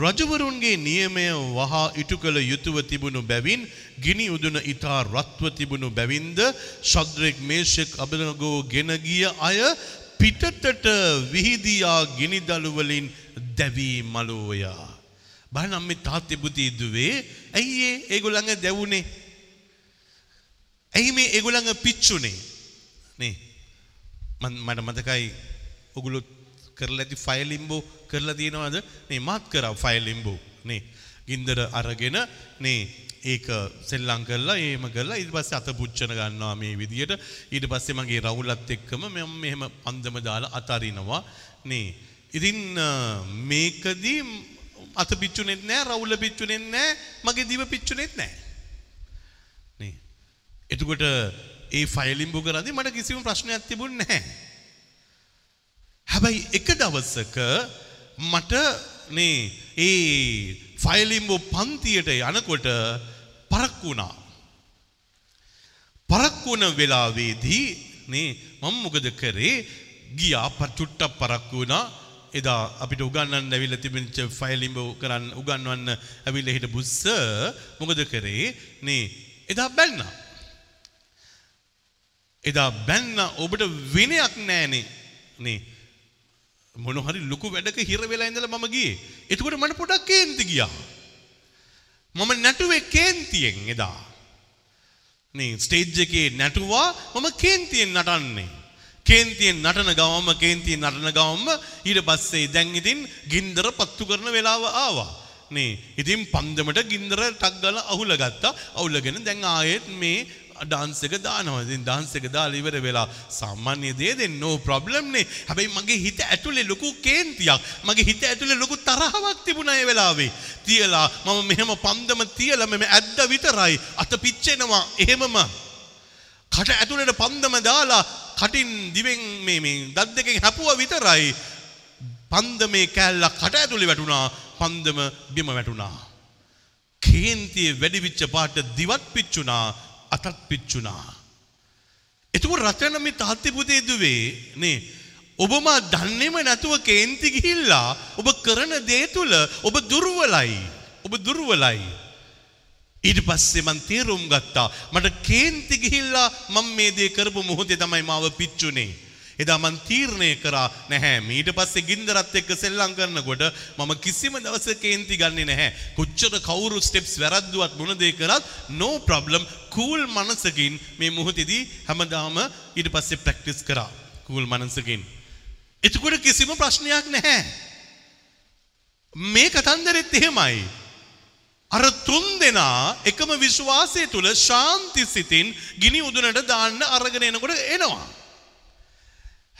රජවරුන්ගේ නියමය වහා ඉටු කළ යුතුව තිබුණු බැවින් ගිනි උදුන ඉතා රත්ව තිබුණු බැවින්ද ශද්‍රෙක් මේෂෙක් අබනගෝ ගෙන ගිය අය පිටතට විහිදියා ගිනි දළුවලින් දැවී මලෝයා. බලනම් මේ තාත්තේ පුතේ දුවේ ඇයි ඒ ඒගොල්ලන්ගේ දැවුනේ? ඇයි මේ ඒගොල්ලන්ගේ පිච්චුනේ? නේ මන් මට මතකයි ඔගොල්ලෝ කරලා ඇති ෆයිල් ඉම්බෝ කරලා තියෙනවද? නේ මාත් කරා ෆයිල් ඉම්බෝ නේ ගින්දර අරගෙන නේ ඒක සෙල්ලම් කරලා එහෙම කරලා ඊට පස්සේ අත පුච්චන ගන්නවා මේ විදියට ඊට පස්සේ මගේ රවුලත් එක්කම මම මෙහෙම පන්දම දාලා අතාරිනවා නේ ඉතින් මේකදී අත පිච්චුනෙත් නෑ රවුල පිච්චුනෙත් නෑ මගේ දිව පිච්චුනෙත් නෑ. නේ. එතකොට ඒ ෆයිලිම්බු කරද්දී මට කිසිම ප්‍රශ්නයක් තිබුණේ නැහැ හැබැයි එක දවසක මට නේ ඒ ෆයිලිම්බු පන්තියට යනකොට පරක් වුණා. පරක් වුණ වෙලාවේදී නේ මම මොකද කරේ? ගියා පටුට්ටක් පරක් වුණා. එදා අපිට උගන්වන්න ඇවිල්ලා තිබෙච්ච ෆයිලිම්බ කරන්න උගන්වන්න ඇවිල්ලා හිටපු සර් මොකද කරේ? නේ එදා බැන්නා. එදා බැන්න ඔබට විනයක් නෑනේ. නේ මොන හරි ලොකු වැඩක හිර වෙලා ඉඳලා මම ගියේ. එතකොට මට පොඩක් කේන්ති ගියා. මම නැටුවේ කේන්තියෙන් එදා. නේ ස්ටේජ් එකේ නැටුවා මම කේන්තියෙන් නටන්නේ. කේන්තියෙන් නටන ගවම කේන්තියෙන් නටන ගවම ඊට පස්සේ දැන් ඉතින් ගින්දර පත්තු කරන වෙලාව ආවා. නේ ඉතින් පන්දමට ගින්දර ටක් ගාලා අහුල ගත්තා. අහුලගෙන දැන් ආයෙත් මේ ඩාන්ස් එක දානවා. ඉතින් ඩාන්ස් එක දාලා ඉවර වෙලා සාමාන්‍ය දේ දෙන්න no problem නේ. හැබැයි මගේ හිත ඇතුලේ ලොකු කේන්තියක්. මගේ හිත ඇතුලේ ලොකු තරහවක් තිබුණා ඒ වෙලාවේ. තියලා මම මෙහෙම පන්දම තියලා මෙම ඇද්ද විතරයි අත පිච්චෙනවා. එහෙමම කට ඇතුළට පන්දම දාලා කටින් දිවෙන් මේ මේ දත් දෙකෙන් හැපුවා විතරයි. පන්දමේ කෑල්ල කට ඇතුළේ වැටුණා පන්දම බිම වැටුණා. කේන්තිය වැඩි වෙච්ච පාට දිවත් පිච්චුණා අතත් පිච්චුණා. එතකොට රචන මේ තාත්ති පුතේ දුවේ නේ ඔබම දන්නේම නැතුව කේන්ති ගිහිල්ලා ඔබ කරන දේ තුල ඔබ දුර්වලයි ඔබ දුර්වලයි. ඊට පස්සේ මං තේරුම් ගත්තා මට කේන්ති ගිහිල්ලා මම මේ දේ කරපු මොහොතේ තමයි මාව පිච්චුනේ. එදා මං තීරණය කරා නැහැ ඊට පස්සේ ගින්දරත් එක්ක සෙල්ලම් කරනකොට මම කිසිම දවසක කේන්ති ගන්නෙ නැහැ. කොච්චර කවුරු ස්ටෙප්ස් වැරද්දුවත් මොන දේ කරත් no problem cool මනසකින් මේ මොහොතේදී හැමදාම ඊට පස්සේ ප්‍රැක්ටිස් කරා. cool මනසකින්. එතකොට කිසිම ප්‍රශ්නයක් නැහැ. මේ කතන්දරෙත් එහෙමයි. අර තුන් දෙනා එකම විශ්වාසය තුළ ශාන්ති සිතින් ගිනි උදුනට දාන්න අරගෙන එනකොට එනවා.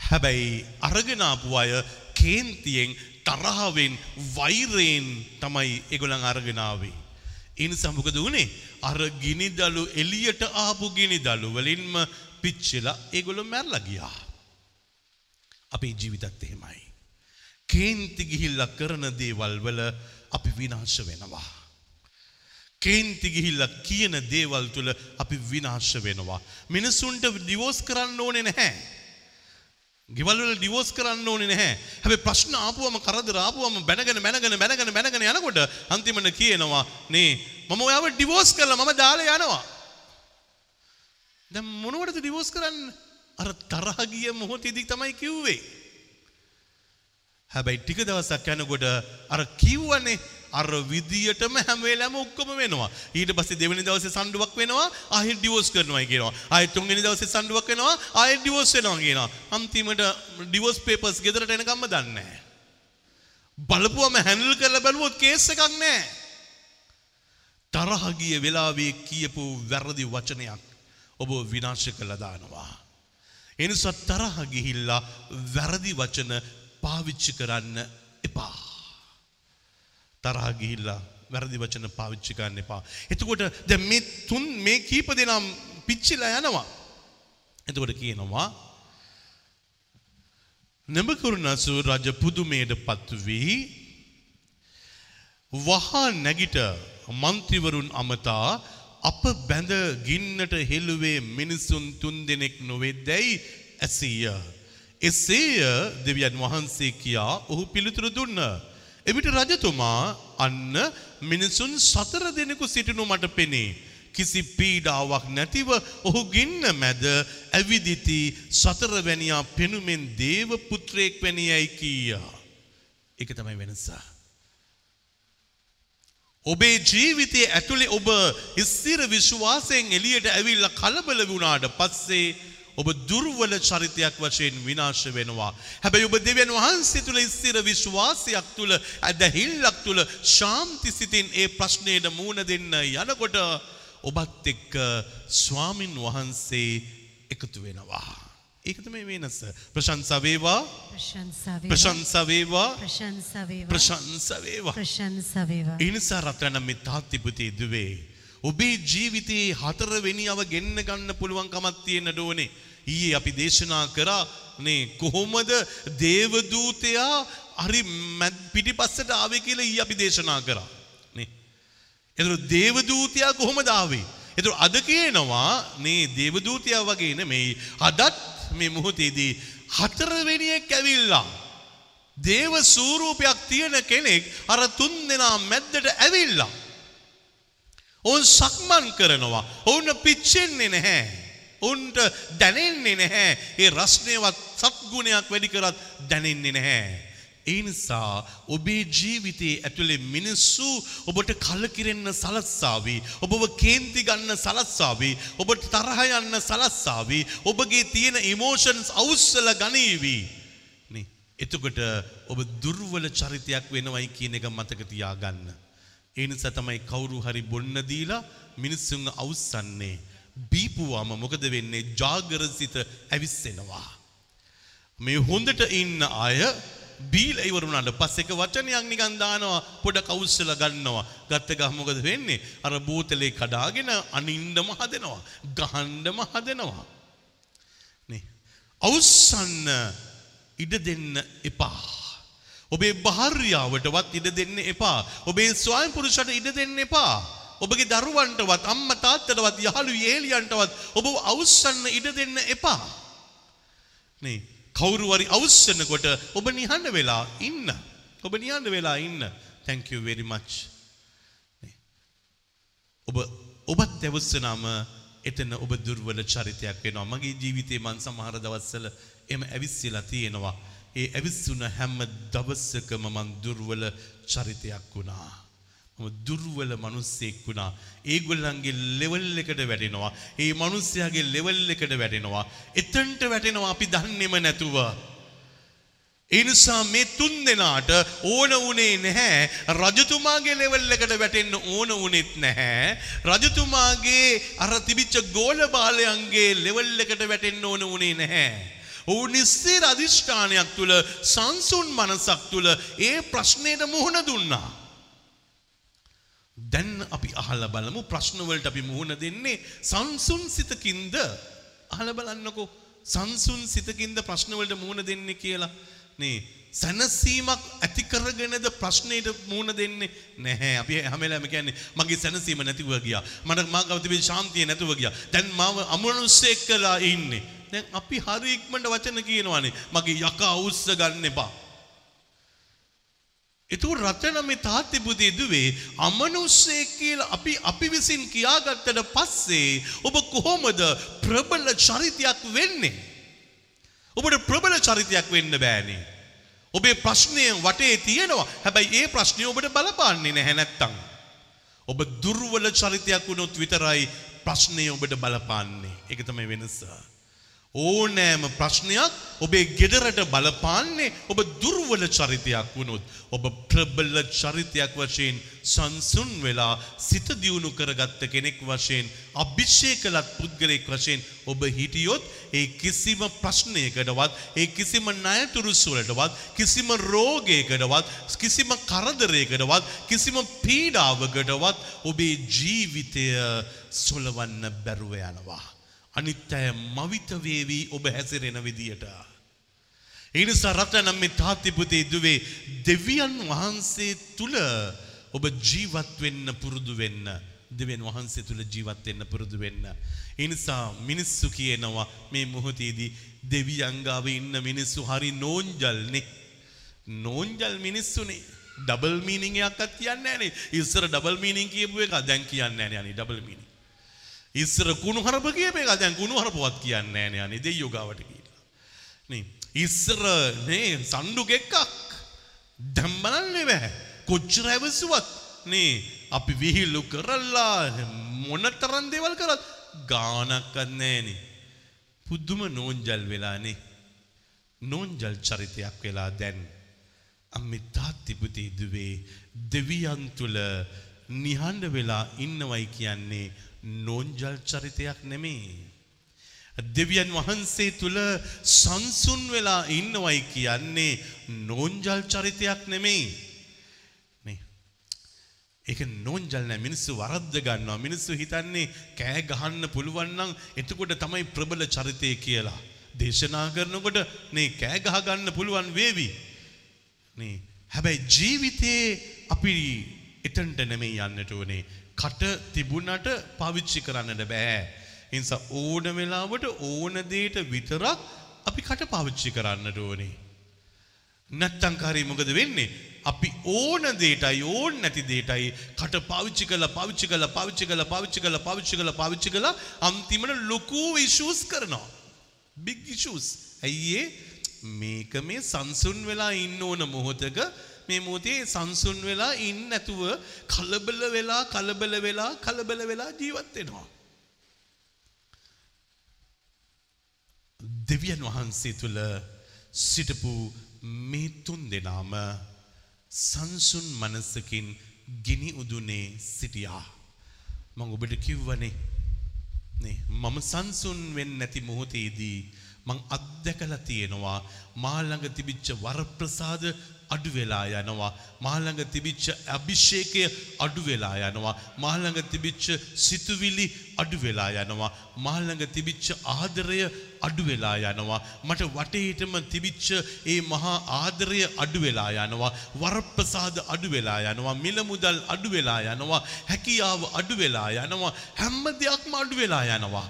හැබැයි අරගෙනාපු අය කේන්තියෙන් තරහවෙන් වෛරයෙන් තමයි එගොලන් අරගෙනාවේ. ඉන් සමුකද වනේ අර ගිනිදලු එලියට ආපු ගිනිදලු වලින්ම පිච්චිලා ඒගොලො මැරලා ගියා. අපේ ජීවිතත් එහෙමයි. කේන්ති ගිහිල්ල කරන දේවල් වල අපි විනාශ වෙනවා. කේන්ති ගිහිල්ල කියන දේවල් තුළ අපි විනාශ වෙනවා. මිනිසුන්ට ඩිවෝස් කරන්න ඕනේ නැහැ. ගෙවල්වල ඩිවෝස් කරන්න ඕනේ නැහැ. හැබැයි ප්‍රශ්න ආපුවම කරදර ආපුවම බැනගෙන බැනගෙන බැනගෙන බැනගෙන යනකොට අන්තිමට කියනවා නේ මම ඔයාව ඩිවෝස් කරලා මම දාලා යනවා. දැන් මොනවටද ඩිවෝස් කරන්න? අර තරහ ගිය මොහොතේදී තමයි කිව්වේ. හැබැයි ටික දවසක් යනකොට අර කිව්වනේ අර විදියටම හැම වෙලාවෙම ඔක්කොම වෙනවා. ඊට පස්සේ දෙවෙනි දවසේ සම්ඩුවක් වෙනවා ආයෙත් ඩිවෝස් කරනවා කියනවා. ආයෙත් තුන්වෙනි දවසේ සම්ඩුවක් වෙනවා ආයෙත් ඩිවෝස් වෙනවා කියනවා. අන්තිමට ඩිවෝස් පේපර්ස් ගෙදරට එනකම්ම දන්නේ නැහැ. බලපුවම හැන්ඩල් කරලා බැලුවොත් කේස් එකක් නැහැ. තරහ ගිය වෙලාවේ කියපු වැරදි වචනයක් ඔබ විනාශ කළ දානවා. ඒ නිසා තරහ ගිහිල්ලා වැරදි වචන පාවිච්චි කරන්න එපා. තරහ ගිහිල්ලා වැරදි වචන පාවිච්චි කරන්න එපා. එතකොට දැන් මේ තුන් මේ කීප දෙනා පිච්චිලා යනවා. එතකොට කියනවා නබකරුණසු රජ පුදුමයට පත් වී වහා නැගිට මන්ත්‍රීවරුන් අමතා අප බැඳ ගින්නට හෙළුවේ මිනිසුන් තුන් දෙනෙක් නොවෙද්දැයි ඇසීය. එසේය දෙවියන් වහන්සේ කියා ඔහු පිළිතුරු දුන්න. එවිට රජතුමා අන්න මිනිසුන් සතර දෙනෙකු සිටිනු මට පෙනේ. කිසි පීඩාවක් නැතිව ඔහු ගින්න මැද ඇවිදිති සතරවැනියා පෙනුමෙන් දේව පුත්‍රයෙක් වැනියයි කීයා. එක තමයි වෙනසා. ඔබේ ජීවිතයේ ඇතුළේ ඔබ ස්ථිර විශ්වාසයෙන් එළියට ඇවිල්ලා කලබල වුණාට පස්සේ ඔබ දුර්වල චරිතයක් වශයෙන් විනාශ වෙනවා. හැබැයි ඔබ දෙවියන් වහන්සේ තුළ ස්ථිර විශ්වාසයක් තුළ ඇදහිල්ලක් තුළ ශාන්ති සිතින් ඒ ප්‍රශ්නයට මුහුණ දෙන්න යනකොට ඔබත් එක්ක ස්වාමින් වහන්සේ එකතු වෙනවා. ඒක තමයි වෙනස. ප්‍රශංසා වේවා ප්‍රශංසා වේවා. ප්‍රශංසා වේවා ප්‍රශංසා වේවා. ප්‍රශංසා වේවා. ප්‍රශංසා වේවා. ඒ නිසා රත්නම් මේ තාත්තිපුතේ දුවේ. ඔබේ ජීවිතයේ හතරවෙනියව ගෙන්න ගන්න පුළුවන්කමක් තියෙන්න ඕනේ. ඊයේ අපි දේශනා කරා නේ කොහොමද දේවදූතයා හරි මැද්- පිටිපස්සට ආවේ කියලා ඊයේ අපි දේශනා කරා. නේ. එතකොට දේවදූතයා කොහොමද ආවේ? එතකොට අද කියනවා නේ දේවදූතයා වගේ නෙමෙයි. අදත් මේ මොහොතේදී හතරවෙනියෙක් ඇවිල්ලා දේව ස්වරූපයක් තියෙන කෙනෙක් අර තුන් දෙනා මැද්දට ඇවිල්ලා. ඔවුන් සක්මන් කරනවා. ඔවුන් පිච්චෙන්නේ නැහැ. ඔවුන්ට දැනෙන්නේ නැහැ. ඒ රස්නයවත් සත්ගුණයක් වැඩි කරත් දැනෙන්නේ නැහැ. ඒ නිසා ඔබේ ජීවිතයේ ඇතුලේ මිනිස්සු ඔබට කලකිරෙන්න සලස්සාවි. ඔබව කේන්ති ගන්න සලස්සාවි. ඔබට තරහ යන්න සලස්සාවි. ඔබගේ තියෙන ඉමෝෂන්ස් අවුස්සලා ගනීවි. නේ. එතකොට ඔබ දුර්වල චරිතයක් වෙනවයි කියන එක මතක තියාගන්න. ඒ නිසා තමයි කවුරු හරි බොන්න දීලා මිනිස්සුන් අවුස්සන්නේ. බීපුවාම මොකද වෙන්නේ? ජාගරසිත ඇවිස්සෙනවා. මේ හොඳට ඉන්න අය බීලා ඉවරුණාට පස්සේ එක වචනයක් නිකන් දානවා පොඩක් අවුස්සලා ගන්නවා. ගත්ත ගහ මොකද වෙන්නේ? අර බෝතලේ කඩාගෙන අනින්නම හදනවා. ගහන්නම හදනවා. නේ. අවුස්සන්න ඉඩ දෙන්න එපා. ඔබේ භාර්යාවටවත් ඉඩ දෙන්න එපා. ඔබේ ස්වාම පුරුෂට ඉඩ දෙන්න එපා. ඔබගේ දරුවන්ටවත් අම්මා තාත්තටවත් යහළු යෙහෙලියන්ටවත් ඔබ අවුස්සන්න ඉඩ දෙන්න එපා. නේ කවුරු හරි අවුස්සනකොට ඔබ නිහඬ වෙලා ඉන්න. ඔබ නිහඬ වෙලා ඉන්න. thank you very much. නේ. ඔබ ඔබත් ඇවුස්සනම එතන ඔබ දුර්වල චරිතයක් වෙනවා. මගේ ජීවිතේ මං සමහර දවස්වල එම ඇවිස්සලා තියෙනවා. ඒ ඇවිස්සුන හැම දවසකම මං දුර්වල චරිතයක් වුණා. මම දුර්වල මිනිස්සෙක් වුණා. ඒගොල්ලන්ගේ ලෙවල් එකට වැටෙනවා. ඒ මිනිස්යාගේ ලෙවල් එකට වැටෙනවා. එතනට වැටෙනවා අපි දන්නේම නැතුව. ඒ නිසා මේ තුන් දෙනාට ඕන වුණේ නැහැ රජතුමාගේ ලෙවල් එකට වැටෙන්න ඕන වුණෙත් නැහැ රජතුමාගේ අර තිබිච්ච ගෝල බාලයන්ගේ ලෙවල් එකට වැටෙන්න ඕන වුණේ නැහැ ඔවුන් නිස්සීර අධිෂ්ඨානයක් තුළ සංසුන් මනසක් තුළ ඒ ප්‍රශ්නයට මුහුණ දුන්නා. දැන් අපි අහලා බලමු ප්‍රශ්නවලට අපි මුහුණ දෙන්නේ සංසුන් සිතකින්ද? අහලා බලන්නකෝ. සංසුන් සිතකින්ද ප්‍රශ්නවලට මුහුණ දෙන්නේ කියලා? නේ සැනසීමක් ඇති කරගෙනද ප්‍රශ්නයට මුහුණ දෙන්නේ? නැහැ. අපි හැම වෙලාවෙම කියන්නේ මගේ සැනසීම නැතිව ගියා. මට මා ගාව තිබෙන ශාන්තිය නැතුව ගියා. දැන් මාව අමනුස්සයෙක් කරලා ඉන්නේ. දැන් අපි හරි ඉක්මනට වචන කියනවානේ මගේ යකා උස්ස ගන්න එපා එතුව රටන මේ තාත්ති බුදේ දුවේ අමනුස්සයෙක් කියලා අපි අපි විසින් කියාගත්තට පස්සේ ඔබ කොහොමද ප්‍රබල චරිතයක් වෙන්නේ? ඔබට ප්‍රබල චරිතයක් වෙන්න බෑනේ. ඔබේ ප්‍රශ්නය වටේ තියෙනවා. හැබැයි ඒ ප්‍රශ්නය ඔබට බලපාන්නේ නැහැ නැත්තම්. ඔබ දුර්වල චරිතයක් වුණොත් විතරයි ප්‍රශ්නය ඔබට බලපාන්නේ. ඒක තමයි වෙනස. ඕනෑම ප්‍රශ්නයක් ඔබේ ගෙදරට බලපාන්නේ ඔබ දුර්වල චරිතයක් වුණොත් ඔබ ප්‍රබල චරිතයක් වශයෙන් සංසුන් වෙලා සිත දියුණු කරගත්ත කෙනෙක් වශයෙන් අභිෂේකලත් පුද්ගලයෙක් වශයෙන් ඔබ හිටියොත් ඒ කිසිම ප්‍රශ්නයකටවත් ඒ කිසිම ණයතුරුස්වලටවත් කිසිම රෝගයකටවත් කිසිම කරදරයකටවත් කිසිම පීඩාවකටවත් ඔබේ ජීවිතය සොලවන්න බැරුව යනවා. අනිත් අය මවිත වේවි ඔබ හැසිරෙන විදියට. ඒ නිසා රටනම් මේ තාත්තිපුතේ දුවේ දෙවියන් වහන්සේ තුල ඔබ ජීවත් වෙන්න පුරුදු වෙන්න. දෙවියන් වහන්සේ තුල ජීවත් වෙන්න පුරුදු වෙන්න. ඒ නිසා මිනිස්සු කියනවා මේ මොහොතේදී දෙවියන් ගාව ඉන්න මිනිස්සු හරි නෝන්ජල්නේ. නෝන්ජල් මිනිස්සුනේ. ඩබල් මීනිං එකක්වත් කියන්නේ නැහනේ. ඉස්සර ඩබල් මීනිං කියපු එක දැන් කියන්නේ නැහැ නේ අනේ ඩබල් මීනිං. ඉස්සර කුණු හරප කියප එක දැන් කුණු හරපුවත් කියන්නේ නෑ අනේ දෙයියෝ ගාවට ගිහිල්ලා. නේ ඉස්සර නේ සණ්ඩු ගෙක්කක් දැන් බලන්නේ බෑ. කොච්චර ඇවසුවත් නේ අපි විහිළු කරලා මොනතරම් දේවල් කරත් ගානක්වත් නෑනේ. පුදුම නෝන්ජල් වෙලානේ. නෝන්ජල් චරිතයක් වෙලා දැන් අම්මි තාත්ති පුතේ දුවේ දෙවියන් තුල නිහඬ වෙලා ඉන්නවයි කියන්නේ නෝන්ජල් චරිතයක් නෙමේ. දෙවියන් වහන්සේ තුළ සංසුන් වෙලා ඉන්නවයි කියන්නේ නෝන්ජල් චරිතයක් නෙමෙයි. ඒක නෝන්ජල් නෑ මිනිස්සු වරද්ද ගන්නවා මිනිස්සු හිතන්නේ කෑ ගහන්න පුළුවන් නම් එතකොට තමයි ප්‍රබල චරිතය කියලා. දේශනා කරනකොට නේ කෑ ගහ ගන්න පුළුවන් වේවි. නේ හැබැයි ජීවිතේ අපි එතනට නෙමෙයි යන්නට ඕනේ. කට තිබුණට පාවිච්චි කරන්නට බෑ. එනිසා ඕන වෙලාවට ඕන දෙයට විතරක් අපි කට පාවිච්චි කරන්නට ඕනේ. නැත්තම් කාරී මොකද වෙන්නේ? අපි ඕන දෙයටයි ඕන නැති දෙයටයි කට පාවිච්චි කරලා පාවිච්චි කරලා පාවිච්චි කරලා පාවිච්චි කරලා පාවිච්චි කරලා පාවිච්චි කරලා අන්තිමට ලොකු ඉෂුස් කරනවා. Big issues. ඇයි මේක මේ සංසුන් වෙලා ඉන්න ඕන මොහොතක මේ මොහොතේ සංසුන් වෙලා ඉන්න නැතුව කලබල වෙලා කලබල වෙලා කලබල වෙලා ජීවත් වෙනවා. දෙවියන් වහන්සේ තුල සිටපු මේ තුන් දෙනාම සංසුන් මනසකින් ගිනි උදුනේ සිටියා. මම ඔබට කිව්වනේ නේ මම සංසුන් වෙන්නේ නැති මොහොතේදී මං අත්දැකලා තියෙනවා මා ළඟ තිබිච්ච වරප්‍රසාද අඩු වෙලා යනවා. මා ළඟ තිබිච්ච අභිෂේකය අඩු වෙලා යනවා. මා ළඟ තිබිච්ච සිතුවිලි අඩු වෙලා යනවා. මා ළඟ තිබිච්ච ආදරය අඩු වෙලා යනවා. මට වටේටම තිබිච්ච ඒ මහා ආදරය අඩු වෙලා යනවා. වරප්‍රසාද අඩු වෙලා යනවා. මිල මුදල් අඩු වෙලා යනවා. හැකියාව අඩු වෙලා යනවා. හැම දෙයක්ම අඩු වෙලා යනවා.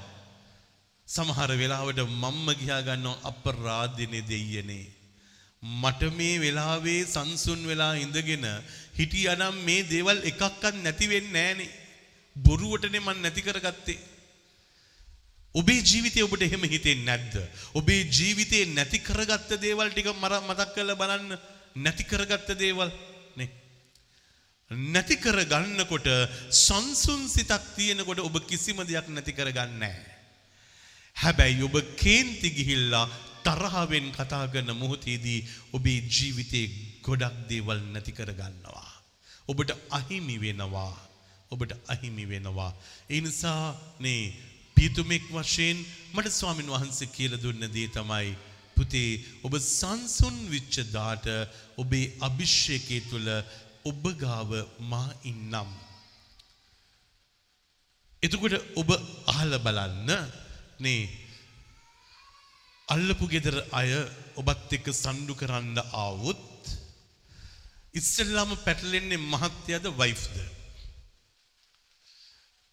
සමහර වෙලාවට මම්ම ගියා ගන්නවා අපරාධනේ දෙයියනේ. මට මේ වෙලාවේ සංසුන් වෙලා ඉඳගෙන හිටියනම් මේ දේවල් එකක්වත් නැති වෙන්නේ නැහනේ. බොරුවටනේ මන් නැති කරගත්තේ. ඔබේ ජීවිතේ ඔබට එහෙම හිතෙන්නේ නැද්ද? ඔබේ ජීවිතේ නැති කරගත්ත දේවල් ටික මතක් කරලා බලන්න. නැති කරගත්ත දේවල් නේ. නැති කර ගන්නකොට සංසුන් සිතක් තියෙනකොට ඔබ කිසිම දෙයක් නැති කරගන්නේ නැහැ. හැබැයි ඔබ කේන්ති ගිහිල්ලා තරහවෙන් කතා කරන මොහොතේදී ඔබේ ජීවිතේ ගොඩක් දේවල් නැති කර ගන්නවා. ඔබට අහිමි වෙනවා. ඔබට අහිමි වෙනවා. ඒ නිසා නේ පියතුමෙක් වශයෙන් මට ස්වාමින් වහන්සේ කියලා දුන්න දේ තමයි පුතේ ඔබ සංසුන් විච්ච දාට ඔබේ අභිෂේකයේ තුල ඔබ ගාව මා ඉන්නම්. එතකොට ඔබ අහලා බලන්න නේ අල්ලපු ගෙදර අය ඔබත් එක්ක සණ්ඩු කරන්න ආවොත් ඉස්සෙල්ලාම පැටලෙන්නේ මහත්තයාද වයිෆ්ද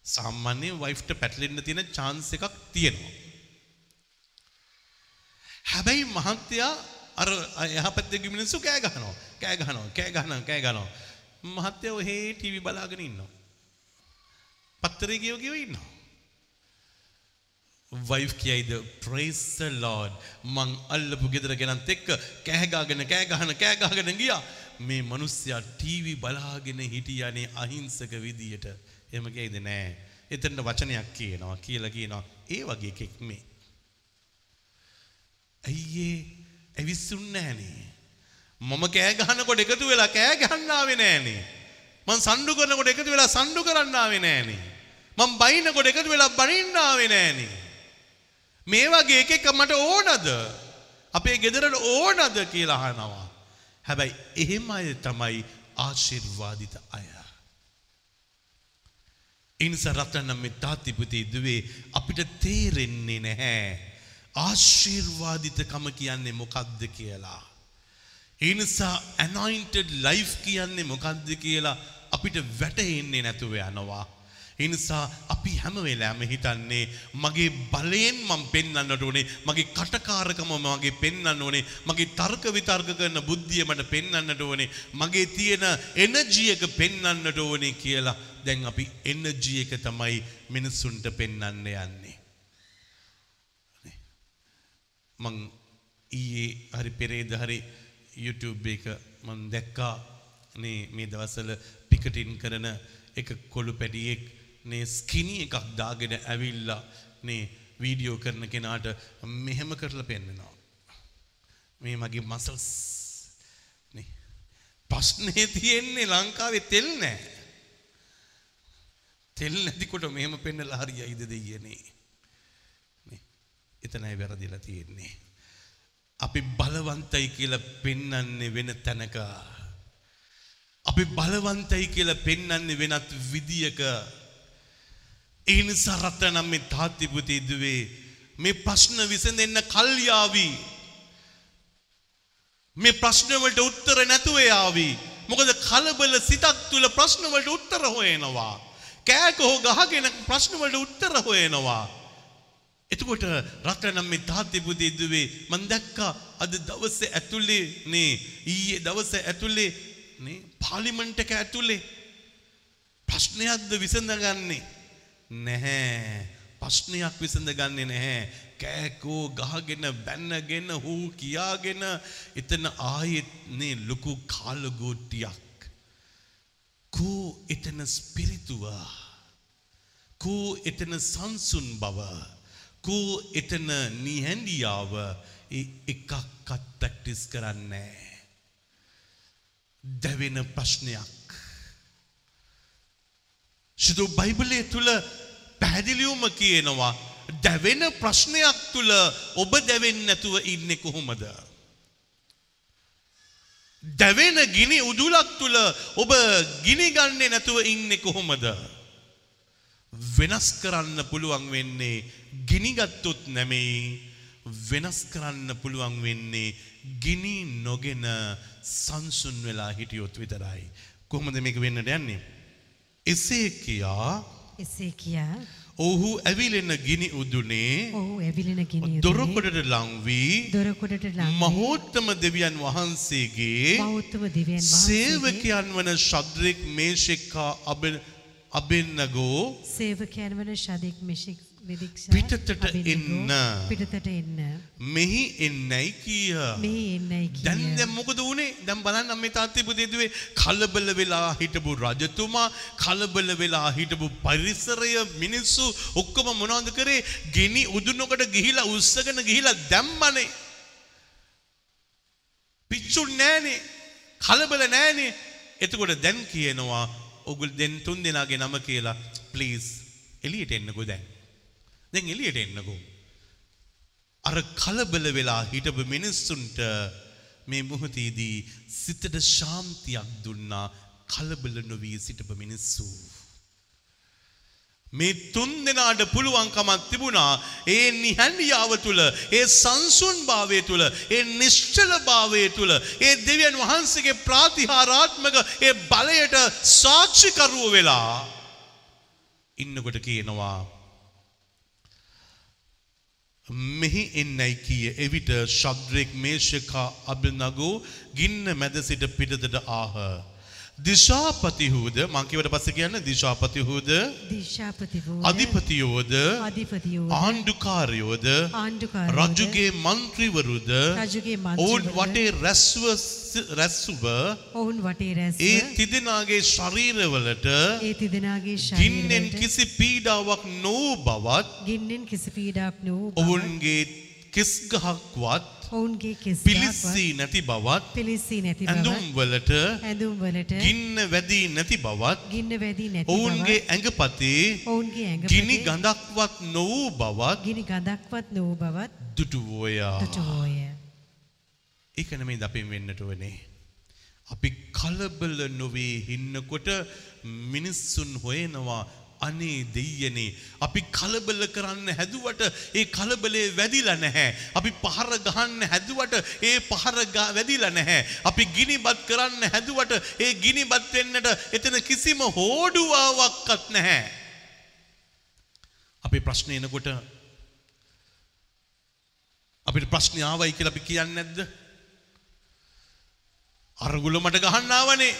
සාමාන්‍යයෙන් වයිෆ්ට පැටලෙන්න තියෙන chance එකක් තියෙනවා. හැබැයි මහත්තයා අර එහා පැත්තේ ගිය මිනිස්සු කෑ ගහනවා. කෑ ගහනවා කෑ ගහනවා කෑ ගහනවා. මහත්තයා ඔහේ ටීවී බලාගෙන ඉන්නවා. පත්තරේ කියව කියව ඉන්නවා. වයිෆ් කියයිද ප්‍රයිස් ද ලෝඩ් මං අල්ලපු ගෙදර ගෙනත් එක්ක කෑගාගෙන කෑගහන කෑගහගෙන ගියා මේ මිනිස්සයා ටීවී බලාගෙන හිටියානේ අහිංසක විදියට එහෙම කියයිද නෑ එතනට වචනයක් කියනවා කියලා කියනවා ඒ වගේ එකෙක් මේ ඇයියේ ඇවිස්සුන් නෑනේ. මම කෑ ගහනකොට එකතු වෙලා කෑ ගහන්නාවේ නෑනේ. මං සණ්ඩු කරනකොට එකතු වෙලා සණ්ඩු කරන්නාවේ නෑනේ. මං බයිනකොට එකතු වෙලා බනින්නාවේ නෑනේ. මේ වගේ එක එක මට ඕනද? අපේ ගෙදරට ඕනද කියලා අහනවා. හැබැයි එහෙම අය තමයි ආශිර්වාදිත අය. ඉනිස රටනම් මේ තාතිපති දුවේ අපිට තේරෙන්නේ නැහැ. ආශිර්වාදිතකම කියන්නේ මොකක්ද කියලා. ඒ නිසා anointed life කියන්නේ මොකක්ද කියලා අපිට වැටහෙන්නේ නැතුව යනවා. ඒ නිසා අපි හැම වෙලාවෙම හිතන්නේ මගේ බලයෙන් මම පෙන්වන්නට ඕනේ මගේ කටකාරකම මගේ පෙන්වන්න ඕනේ මගේ තර්ක විතර්ක කරන බුද්ධිය මට පෙන්වන්නට ඕනේ මගේ තියෙන එනර්ජි එක පෙන්වන්නට ඕනේ කියලා දැන් අපි එනර්ජි එක තමයි මිනිසුන්ට පෙන්වන්න යන්නේ. මං ඊයේ හරි පෙරේද හරි YouTube එක මං දැක්කා. නේ මේ දවස්වල පිකටින් කරන එක කොළු පැටියෙක් නේ ස්කිනි එකක් දාගෙන ඇවිල්ලා නේ වීඩියෝ කරන කෙනාට මෙහෙම කරලා පෙන්නනවා. මේ මගේ මසල්ස් නේ ප්‍රශ්නේ තියෙන්නේ ලංකාවේ තෙල් නැහැ. තෙල් නැතිකොට මෙහෙම පෙන්නලා හරියයිද දෙයියනේ. නේ එතනයි වැරදිලා තියෙන්නේ. අපි බලවන්තයි කියලා පෙන්වන්නේ වෙන තැනක. අපි බලවන්තයි කියලා පෙන්වන්නේ වෙනත් විදියක. ඒ නිසා රත්නම් මේ තාත්තිපුති දුවේ මේ ප්‍රශ්න විසඳෙන්න කල්යාවි. මේ ප්‍රශ්න වලට උත්තර නැතුව යාවි. මොකද කලබල සිතක් තුල ප්‍රශ්න වලට උත්තර හොයනවා. කෑකෝ ගහගෙන ප්‍රශ්න වලට උත්තර හොයනවා. එතකොට රටනම් මේ තාත්තිපුති දුවේ මම දැක්කා අද දවසේ ඇතුලේ නේ ඊයේ දවසේ ඇතුලේ නේ පාර්ලිමේන්තු එක ඇතුලේ ප්‍රශ්නයක්ද විසඳගන්නේ නැහැ. ප්‍රශ්නයක් විසඳගන්නේ නැහැ. කෑකෝ ගහගෙන බැන්නගෙන හූ කියාගෙන එතන ආයෙත් නේ ලොකු කාලගෝට්ටියක්. කෝ එතන ස්පිරිතුව. කෝ එතන සංසුන් බව. කෝ එතන නිහැண்டிයාව එකක්වත් ප්‍රැක්ටිස් කරන්නේ දැවෙන ප්‍රශ්නයක් ශුදු බයිබලය තුළ පැහැදිලිවම කියනවා දැවෙන ප්‍රශ්නයක් තුළ ඔබ දැවෙන්න නැතුව ඉන්නේ කොහොමද. දැවෙන ගිනි උදුලක් තුළ ඔබ ගිනි ගන්නේ නැතුව ඉන්නේ කොහොමද. වෙනස් කරන්න පුළුවන් වෙන්නේ ගිනිගත්තොත් නැමෙයි වෙනස් කරන්න පුළුවන් වෙන්නේ ගිනි නොගෙන සංසුන් වෙලා හිටියොත් විතරයි. කොහොමද මේක වෙන්නට යන්නේ. එසේ කියා එසේ කියා ඔහු ඇවිලෙන ගිනි උදුනේ ඔහු ඇවිලෙන ගිනි දොරකොඩට ලංවී දොරකොඩට ලං මහෝත්තම දෙවියන් වහන්සේගේ බෞද්ධම දෙවියන් වහන්සේගේ සේවකයන් වන ශද්‍රෙක් මේෂෙක්කා අබෙන්නගෝ සේවකයන් වන ශදික් මෙෂික් පිටතට එන්න. පිටතට එන්න මෙහි එන්නයි කිය. මේ එන්නයි දැන් කිය දැන් මොකද වුනේ? දැන් බලන්න මේ තාත්ති පුතේදුවේ කලබල වෙලා හිටපු රජතුමා කලබල වෙලා හිටපු පරිසරය මිනිස්සු ඔක්කොම මොනවද කරේ? ගිනි උදුනකට ගිහිලා උස්සගෙන ගිහිලා දැම්මනේ. පිච්චුන් නෑනේ. කලබල නෑනේ. එතකොට දැන් කියනවා ඔගුල් දෙන් තුන් දෙනාගේ නම කියලා ප්ලීස් එළියට එන්නකෝ දැන්. දැන් එළියට එන්නකෝ. අර කලබල වෙලා හිටපු මිනිස්සුන්ට මේ මොහොතේදී සිතට ශාන්තියක් දුන්නා කලබල නොවී සිටපු මිනිස්සු. මේ තුන් දෙනාට පුළුවන්කමක් තිබුණා ඒ නිහැண்டிයාව තුළ ඒ සංසුන් භාවය තුළ ඒ නිශ්චල භාවය තුළ ඒ දෙවියන් වහන්සේගේ ප්‍රාතිහාරාත්මක ඒ බලයට සාක්ෂිකරුව වෙලා ඉන්නකොට කියනවා මෙහි එන්නයි කිය එවිට ශද්‍රෙක් මේෂකා අභිනගෝ ගින්න මැද සිට පිටතට ආහ. දිශාපතිහූද? මංකිවට පස්ස කියන්න දිශාපතිහූද? අධිපතියෝද? අධිපතියෝ ආණ්ඩුකාරයෝද? රජුගේ මන්ත්‍රීවරුද ඔවුන් වටේ රැස්ව රැස්සුව ඔවුන් වටේ ඒ තිදෙනාගේ ශරීරවලට ගින්නෙන් කිසි පීඩාවක් නොවූ බවත් ගින්නෙන් කිසි පීඩාවක් නොවූ බව ඔවුන්ගේ කෙස් ගහක්වත් ඔවුන්ගේ කෙස් පිලිස්සී නැති බවත් පිලිස්සී නැති ඇඳුම් බව වලට ඇඳුම් වලට ගින්න වැදී නැති බවත් ගින්න වැදී නැති ඔවුන්ගේ බව ඇඟපතේ ඔවුන්ගේ ගිනි ඇඟපතේ ගඳක්වත් නොවූ බවත් ගිනි ගඳක්වත් නොවූ බවත් දුටුවෝයා. දුටුවෝය. ඒක නෙමෙයි අපින් වෙන්නට වනේ. අපි කලබල නොවේ ඉන්නකොට මිනිස්සුන් හොයනවා අනේ දෙයනේ අපි කලබල කරන්න හැදුවට ඒ කලබලේ වැදිලා නැහැ. අපි පහර ගහන්න හැදුවට ඒ පහර ගා- වැදිලා නැහැ. අපි ගිනිබත් කරන්න හැදුවට ඒ ගිනිබත් වෙන්නට එතන කිසිම හෝඩුවාවක්වත් නැහැ. අපේ ප්‍රශ්න එනකොට අපිට ප්‍රශ්න ආවයි කියලා අපි කියන්නේ නැද්ද? අරගුල මට ගහන්න ආවනේ.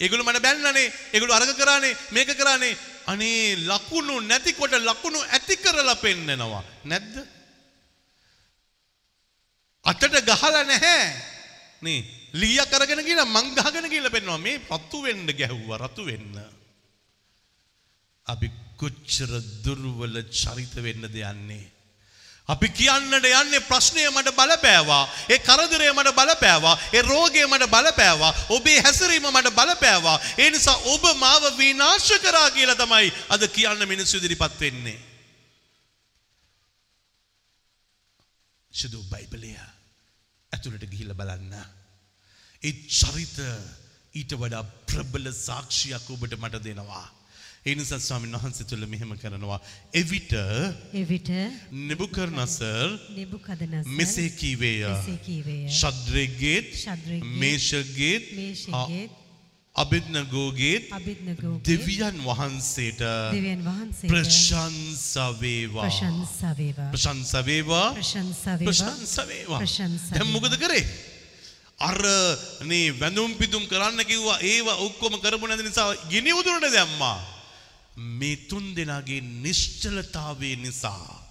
ඒගොල්ලෝ මට බැන්නනේ. ඒගොල්ලෝ අරග කරානේ, මේක කරානේ. අනේ ලකුණු නැතිකොට ලකුණු ඇති කරලා පෙන්නනවා. නැද්ද? අතට ගහලා නැහැ. නේ ලීයක් අරගෙන ගිහලා මං ගහගෙන ගිහලා පෙන්නවා මේ රතු වෙන්න ගැහුවා රතු වෙන්න. අපි කොච්චර දුර්වල චරිත වෙන්නද යන්නේ. අපි කියන්නට යන්නේ ප්‍රශ්නය මට බලපෑවා. ඒ කරදරය මට බලපෑවා. ඒ රෝගය මට බලපෑවා. ඔබේ හැසිරීම මට බලපෑවා. ඒ නිසා ඔබ මාව විනාශ කරා කියලා තමයි අද කියන්න මිනිස්සු ඉදිරිපත් වෙන්නේ. සුදු බයිබලය ඇතුළට ගිහිල්ල බලන්න. ඒ චරිත ඊට වඩා ප්‍රබල සාක්ෂියක් ඔබට මට දෙනවා. ඒ නිසා ස්වාමීන් වහන්සේ තුළ මෙහෙම කරනවා. එවිට එවිට නෙබුකරනසර් නෙබුකදනසර් මෙසේ කීවේය. මෙසේ කීවේය. ශද්‍රෙගේත් ශද්‍රෙක්ගේත්, මේෂගේත් මේෂගේත්, අභිද්නගෝගේත් දෙවියන් වහන්සේට දෙවියන් වහන්සේට ප්‍රශංසා වේවා. ප්‍රශංසා වේවා. ප්‍රශංසා වේවා. ප්‍රශංසා වේවා. ප්‍රශංසා වේවා. ප්‍රශංසා දැන් මොකද කරේ? අර නේ වැඳුම් පිදුම් කරන්න කිව්වා ඒව ඔක්කොම කරපු නැති නිසා ගිනි උදුරට දැම්මා. මේ තුන් දෙනාගේ නිශ්චලතාවය නිසා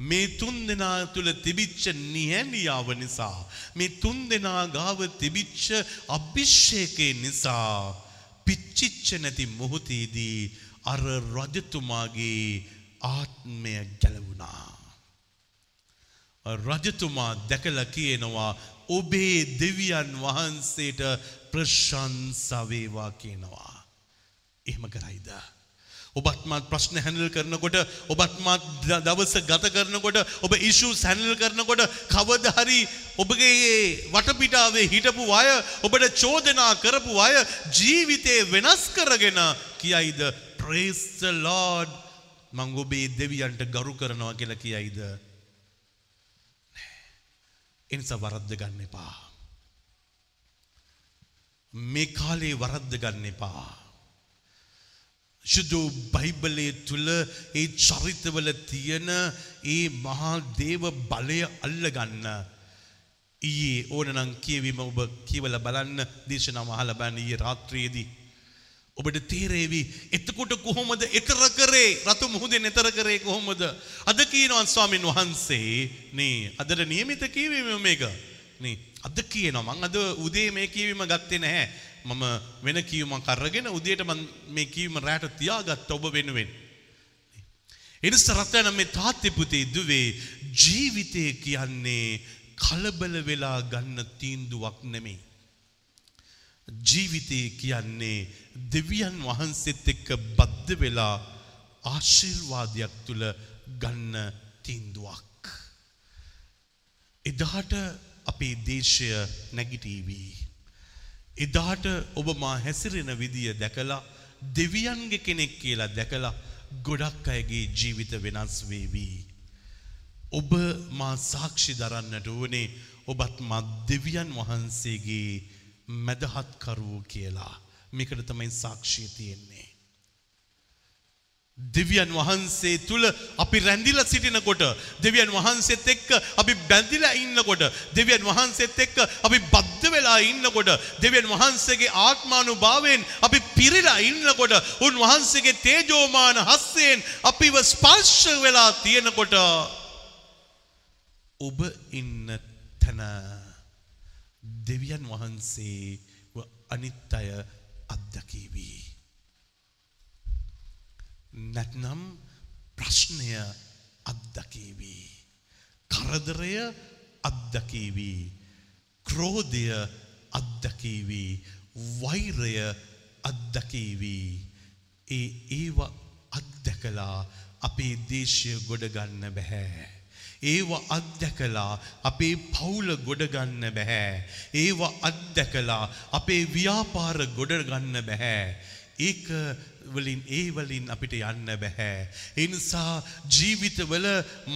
මේ තුන් දෙනා තුළ තිබිච්ච නිහැනියාව නිසා මේ තුන් දෙනා ගාව තිබිච්ච අභිෂේකය නිසා පිච්චිච්ච නැති මොහොතේදී අර රජතුමාගේ ආත්මය ගැලවුණා. රජතුමා දැකලා කියනවා ඔබේ දෙවියන් වහන්සේට ප්‍රශංසා වේවා කියනවා. එහෙම කරයිද? ඔබත් මාත් ප්‍රශ්න හැන්ඩල් කරනකොට ඔබත් මාත් ද- දවස ගත කරනකොට ඔබ ඉෂුස් හැන්ඩල් කරනකොට කවදා හරි ඔබගේ ඒ වටපිටාවේ හිටපු අය ඔබට චෝදනා කරපු අය ජීවිතේ වෙනස් කරගෙන කියයිද praise the lord මං ඔබේ දෙවියන්ට ගරු කරනවා කියලා කියයිද එනිසා වරද්ද ගන්න එපා. මේ කාලේ වරද්ද ගන්න එපා. ශුදු බයිබලයේ තුළ ඒ චරිතවල තියෙන ඒ මහා දේව බලය අල්ලගන්න. ඊයේ ඕනනම් කියවීම ඔබ කියවල බලන්න. දේශනාව අහලා බලන්න ඊයේ රාත්‍රියේදී. ඔබට තේරේවි එතකොට කොහොමද එතර කරේ? රතු මුහුදෙන් එතර කරේ කොහොමද? අද කියනවා ස්වාමින් වහන්සේ. නේ අදට නියමිත කියවීම මේක. නේ අද කියනවා. මං අද උදේ මේ කියවීම ගත්තේ නැහැ. මම වෙන කියවීමක් අරගෙන උදේට මම මේ කියවීම රැට තියාගත්ත ඔබ වෙනුවෙන් එනිසා රත්න මේ තාත්තේ පුතේ දුවේ ජීවිතය කියන්නේ කලබල වෙලා ගන්න තීන්දුවක් නෙමෙයි ජීවිතය කියන්නේ දෙවියන් වහන්සේත් එක්ක බද්ධ වෙලා ආශිර්වාදයක් තුළ ගන්න තීන්දුවක්. එදාට අපේ දේශය නැගිටීවී. එදාට ඔබ මා හැසිරෙන විදිය දැකලා දෙවියන්ගේ කෙනෙක් කියලා දැකලා ගොඩක් අයගේ ජීවිත වෙනස් වේවී. ඔබ මා සාක්ෂි දරන්නට ඕනේ ඔබත් මා දෙවියන් වහන්සේගේ මැදහත්කරුවෝ කියලා මේකට තමයි සාක්ෂිය තියෙන්නේ. දෙවියන් වහන්සේ තුළ අපි රැඳිල සිටිනකොට දෙවියන් වහන්සේත් එක්ක අපි බැඳිලා ඉන්නකොට දෙවියන් වහන්සේත් එක්ක අපි බද්ධ වෙලා ඉන්නකොට දෙවියන් වහන්සේගේ ආත්මානු භාවයෙන් අපි පිරිලා ඉන්නකොට උන්වහන්සේගේ තේජෝමාන හස්සයෙන් අපිව ස්පර්ශ වෙලා තියෙනකොට ඔබ ඉන්න තැන දෙවියන් වහන්සේ අනිත් අය අත්දකීවී. නැත්නම් ප්‍රශ්නය අත්දකීවී. කරදරය අත්දකීවි. ක්‍රෝධය අත්දකීවි. වෛරය අත්දකීවි. ඒ ඒව අත්දැකලා අපේ දේශය ගොඩගන්න බැහැ. ඒව අත්දැකලා අපේ පවුල ගොඩගන්න බැහැ. ඒව අත්දැකලා අපේ ව්‍යාපාර ගොඩගන්න බැහැ. ඒක වලින් ඒ වලින් අපිට යන්න බැහැ. ඒ නිසා ජීවිතවල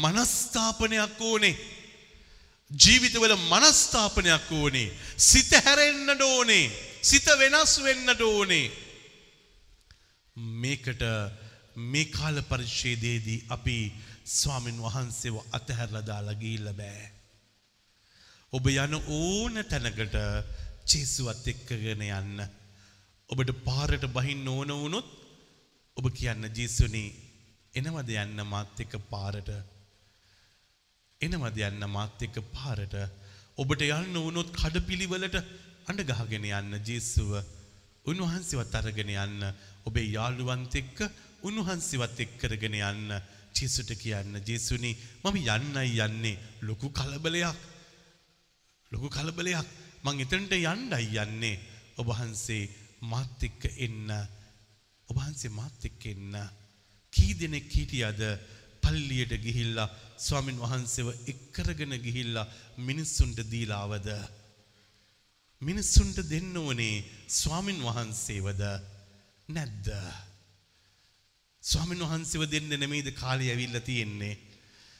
මනස්ථාපනයක් ඕනේ. ජීවිතවල මනස්ථාපනයක් ඕනේ. සිත හැරෙන්නට ඕනේ. සිත වෙනස් වෙන්නට ඕනේ. මේකට මේ කාල පරිච්ඡේදයේදී අපි ස්වාමින් වහන්සේව අතහැරලා දාලා ගිහිල්ලා බෑ. ඔබ යන ඕන තැනකට ජේසුවත් එක්කගෙන යන්න. ඔබට පාරට බහින්න ඕන වුණොත් ඔබ කියන්න ජේසුනි එනවද යන්න මාත් එක්ක පාරට? එනවද යන්න මාත් එක්ක පාරට? ඔබට යන්න වුණොත් කඩපිලිවලට අඬ ගහගෙන යන්න ජේසුව. උන්වහන්සේවත් අරගෙන යන්න. ඔබේ යාළුවන්ත් එක්ක උන්වහන්සේවත් එක්ක කරගෙන යන්න. ජේසුට කියන්න ජේසුනි මම යන්නයි යන්නේ. ලොකු කලබලයක්. ලොකු කලබලයක්. මං එතනට යන්නයි යන්නේ. ඔබ වහන්සේ මාත් එක්ක එන්න ඔබ වහන්සේ මාත් එක්ක එන්න. කී දෙනෙක් හිටියද පල්ලියට ගිහිල්ලා ස්වාමින් වහන්සේව එක්කරගෙන ගිහිල්ලා මිනිස්සුන්ට දීලාවද? මිනිස්සුන්ට දෙන්න ඕනේ ස්වාමින් වහන්සේවද නැද්ද? ස්වාමින් වහන්සේව දෙන්න නෙමෙයිද කාලය ඇවිල්ලා තියෙන්නේ?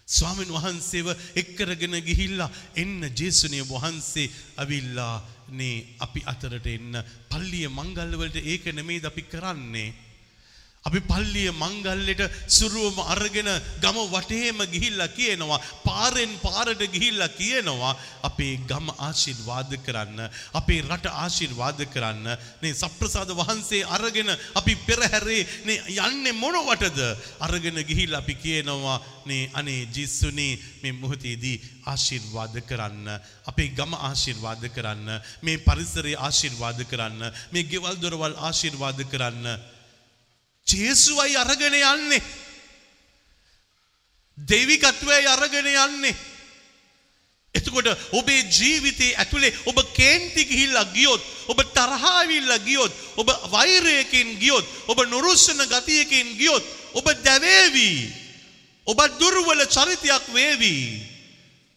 ස්වාමින් වහන්සේව එක්කරගෙන ගිහිල්ලා එන්න ජේසුනිය වහන්සේ අවිල්ලා නේ අපි අතරට එන්න. පල්ලිය මංගල්වලට ඒක නෙමෙයිද අපි කරන්නේ? අපි පල්ලිය මංගල්ලෙට සුරුවම අරගෙන ගම වටේම ගිහිල්ලා කියනවා පාරෙන් පාරට ගිහිල්ලා කියනවා අපේ ගම ආශිර්වාද කරන්න අපේ රට ආශිර්වාද කරන්න. නේ සප්‍රසාද වහන්සේ අරගෙන අපි පෙරහැරේ නේ යන්නේ මොනවටද? අරගෙන ගිහිල්ලා අපි කියනවා නේ අනේ ජිස්සුනේ මේ මොහොතේදී ආශිර්වාද කරන්න. අපේ ගම ආශිර්වාද කරන්න. මේ පරිසරය ආශිර්වාද කරන්න. මේ ගෙවල් දොරවල් ආශිර්වාද කරන්න. ජේසුවයි අරගෙන යන්නේ. දෙවිකත්වයයි අරගෙන යන්නේ. එතකොට ඔබේ ජීවිතයේ ඇතුලේ ඔබ කේන්ති ගිහිල්ලා ගියොත් ඔබ තරහාවිල්ලා ගියොත් ඔබ වෛරයකින් ගියොත් ඔබ නුරුස්සන ගතියකින් ගියොත් ඔබ දැවේවි. ඔබ දුර්වල චරිතයක් වේවි.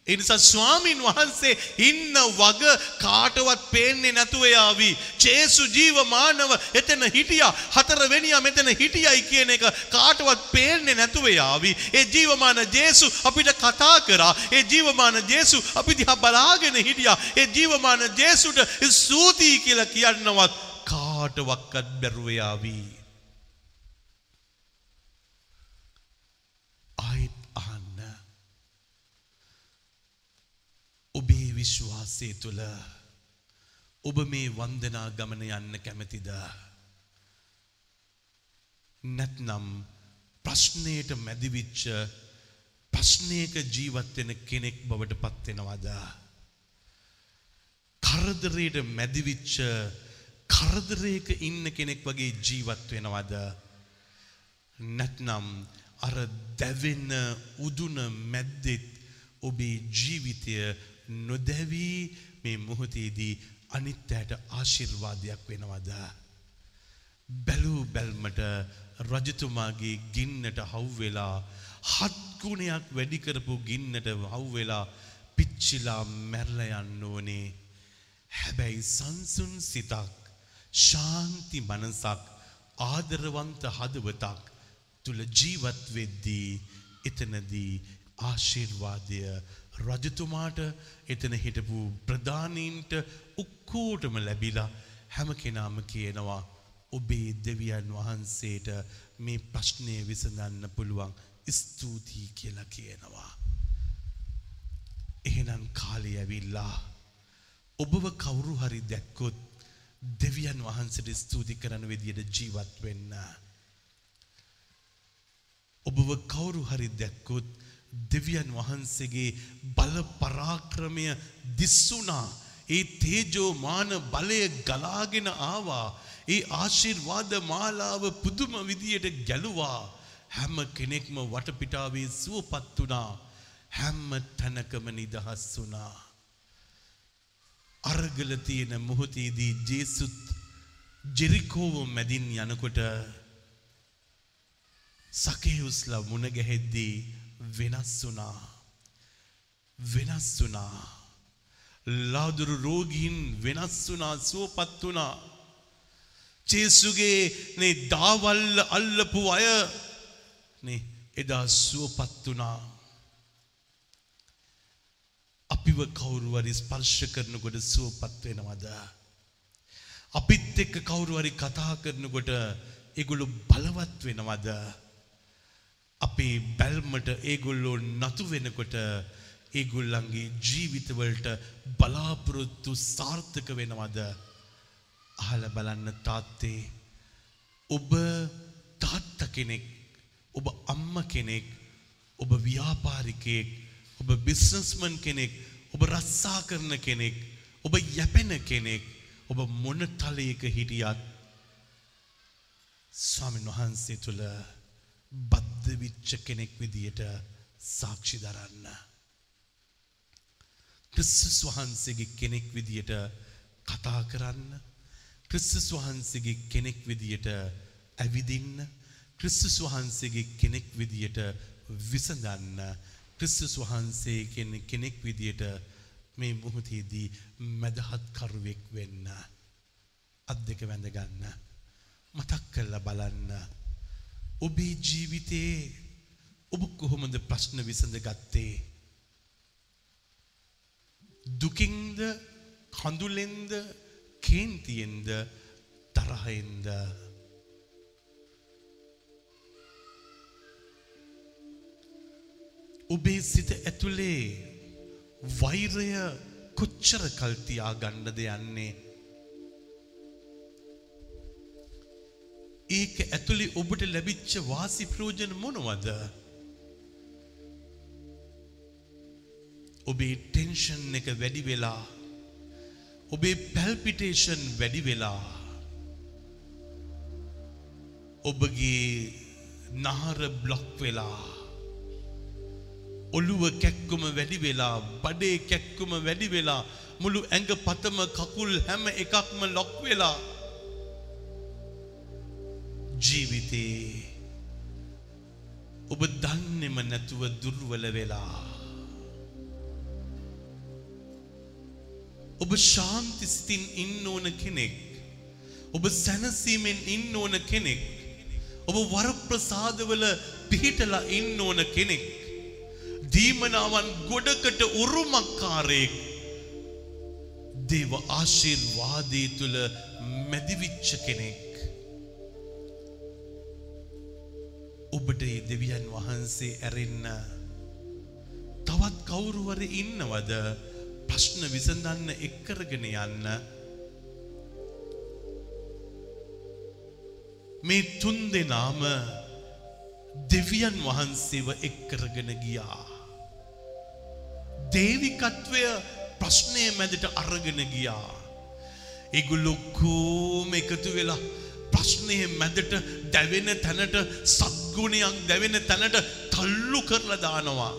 ඒ නිසා ස්වාමින් වහන්සේ ඉන්න වග කාටවත් පේන්නේ නැතුව යාවි. ජේසු ජීවමානව එතන හිටියා. හතරවෙනියා මෙතන හිටියයි කියන එක කාටවත් පේන්නේ නැතුව යාවි. ඒ ජීවමාන ජේසු අපිට කතා කරා. ඒ ජීවමාන ජේසු අපි දිහා බලාගෙන හිටියා. ඒ ජීවමාන ජේසුට ස්තුතියි කියලා කියන්නවත් කාටවත් බැරුව යාවි. ආයිත් අහන්න ඔබේ විශ්වාසය තුළ ඔබ මේ වන්දනා ගමන යන්න කැමතිද. නැත්නම් ප්‍රශ්නයට මැදිවිච්ච ප්‍රශ්නයක ජීවත්වෙන කෙනෙක් බවට පත්වෙනවද. කරදරයට මැදිවිච්ච කරදරයක ඉන්න කෙනෙක් වගේ ජීවත් වෙනවද. නැත්නම් අර දැවෙන්න උදුන මැද්දෙත් ඔබේ ජීවිතය නොදැවී මේ මොහොතේදී අනිත්‍යයට ආශිර්වාදයක් වෙනවද. බැලූ බැල්මට රජතුමාගේ ගින්නට හව්වෙලා හත්ගුණයක් වැඩිකරපු ගින්නට හව්වෙලා පිච්චිලා මැරල යන්න ඕනේ. හැබැයි සංසුන් සිතක් ශාන්ති මනසක් ආදරවන්ත හදවතක් තුළ ජීවත් වෙද්දී එතනදී ආශිර්වාදය රජතුමාට එතන හිටපු ප්‍රධානීන්ට ඔක්කෝටම ලැබිලා හැම කෙනාම කියනවා ඔබේ දෙවියන් වහන්සේට මේ ප්‍රශ්නය විසඳන්න පුළුවන් ස්තුතියි කියලා කියනවා. එහෙනම් කාලය ඇවිල්ලා ඔබව කවුරු හරි දැක්කොත් දෙවියන් වහන්සේට ස්තුති කරන විදියට ජීවත් වෙන්න. ඔබව කවුරු හරි දැක්කොත් දෙවියන් වහන්සේගේ බල පරාක්‍රමය දිස්සුනා. ඒ තේජෝ මාන බලය ගලාගෙන ආවා. ඒ ආශිර්වාද මාලාව පුදුම විදියට ගැලුවා. හැම කෙනෙක්ම වටපිටාවේ සුවපත් වුණා. හැම්ම තැනකම නිදහස් වුණා. අරගල තියෙන මොහොතේදී ජේසුත් ජෙරිකෝව මැදින් යනකොට සකේයුස්ලා මුණ ගැහෙද්දී වෙනස් වුණා. වෙනස් වුණා. ලාදුරු රෝගීන් වෙනස් වුණා සුවපත් වුණා. ජේසුගේ නේ දාවල්ල අල්ලපු අය නේ එදා සුවපත් වුණා. අපිව කවුරුවරි ස්පර්ශ කරනකොට සුවපත් වෙනවද? අපිත් එක්ක කවුරුවරි කතා කරනකොට ඒගොල්ලෝ බලවත් වෙනවද? අපේ බැල්මට ඒගොල්ලෝ නතු වෙනකොට ඒගොල්ලන්ගේ ජීවිතවලට බලාපොරොත්තු සාර්ථක වෙනවද? අහලා බලන්න තාත්තේ ඔබ තාත්තා කෙනෙක් ඔබ අම්ම කෙනෙක් ඔබ ව්‍යාපාරිකයෙක් ඔබ බිස්නස්මන් කෙනෙක් ඔබ රස්සා කරන කෙනෙක් ඔබ යැපෙන කෙනෙක් ඔබ මොන තලයක හිටියත් ස්වාමීන් වහන්සේ තුළ බද්ධ විච්ච කෙනෙක් විදියට සාක්ෂි දරන්න. ක්‍රිස්තුස් වහන්සේගේ කෙනෙක් විදියට කතා කරන්න. ක්‍රිස්තුස් වහන්සේගේ කෙනෙක් විදියට ඇවිදින්න. ක්‍රිස්තුස් වහන්සේගේ කෙනෙක් විදියට විසඳන්න. ක්‍රිස්තුස් වහන්සේ කෙනෙක් විදියට මේ මුහොතේදී මැදහත් කරුවෙක් වෙන්න. අත් දෙක වැඳ ගන්න මතක් කරලා බලන්න. ඔබේ ජීවිතේ ඔබ කොහොමද ප්‍රශ්න විසඳ ගත්තේ දුකින්ද කඳුලෙන්ද කේන්තියෙන්ද තරහෙන්ද? ඔබේ සිත ඇතුලේ වෛරය කොච්චර කල්තියා ගණ්ඩද යන්නේ? ඒක ඇතුළි ඔබට ලැබිච්ච වාසි ප්‍රෝජන මොනවද? ඔබේ ටෙන්ෂන් එක වැඩි වෙලා ඔබේ පැල්පිටේෂන් වැඩි වෙලා ඔබගේ නහර බ්ලොක් වෙලා ඔළුව කැක්කුම වැඩි වෙලා බඩේ කැක්කුම වැඩි වෙලා මුළු ඇඟ පතම කකුල් හැම එකක්ම ලොක් වෙලා ජීවිතේ ඔබ දන්නෙම නැතුව දුර්වල වෙලා ඔබ ශාන්ති සිතින් ඉන්න ඕන කෙනෙක් ඔබ සැනසීමෙන් ඉන්න ඕන කෙනෙක් ඔබ වරප්‍රසාදවල පිහිටලා ඉන්න ඕන කෙනෙක් දීමනාවන් ගොඩකට උරුමක්කාරයෙක් දේව ආශිර්වාදය තුළ මැදිවිච්ච කෙනෙක්. ඔබට ඒ දෙවියන් වහන්සේ ඇරෙන්න තවත් කවුරුවර ඉන්නවද ප්‍රශ්න විසඳන්න එක්කරගෙන යන්න මේ තුන් දෙනාම දෙවියන් වහන්සේව එක්කරගෙන ගියා. දේවිකත්වය ප්‍රශ්නය මැදට අරගෙන ගියා. ඒගොල්ලොක්කෝම එකතු වෙලා ප්‍රශ්නය මැදට දැවෙන තැනට සත්ගුණයක් දැවෙන තැනට තල්ලු කරලා දානවා.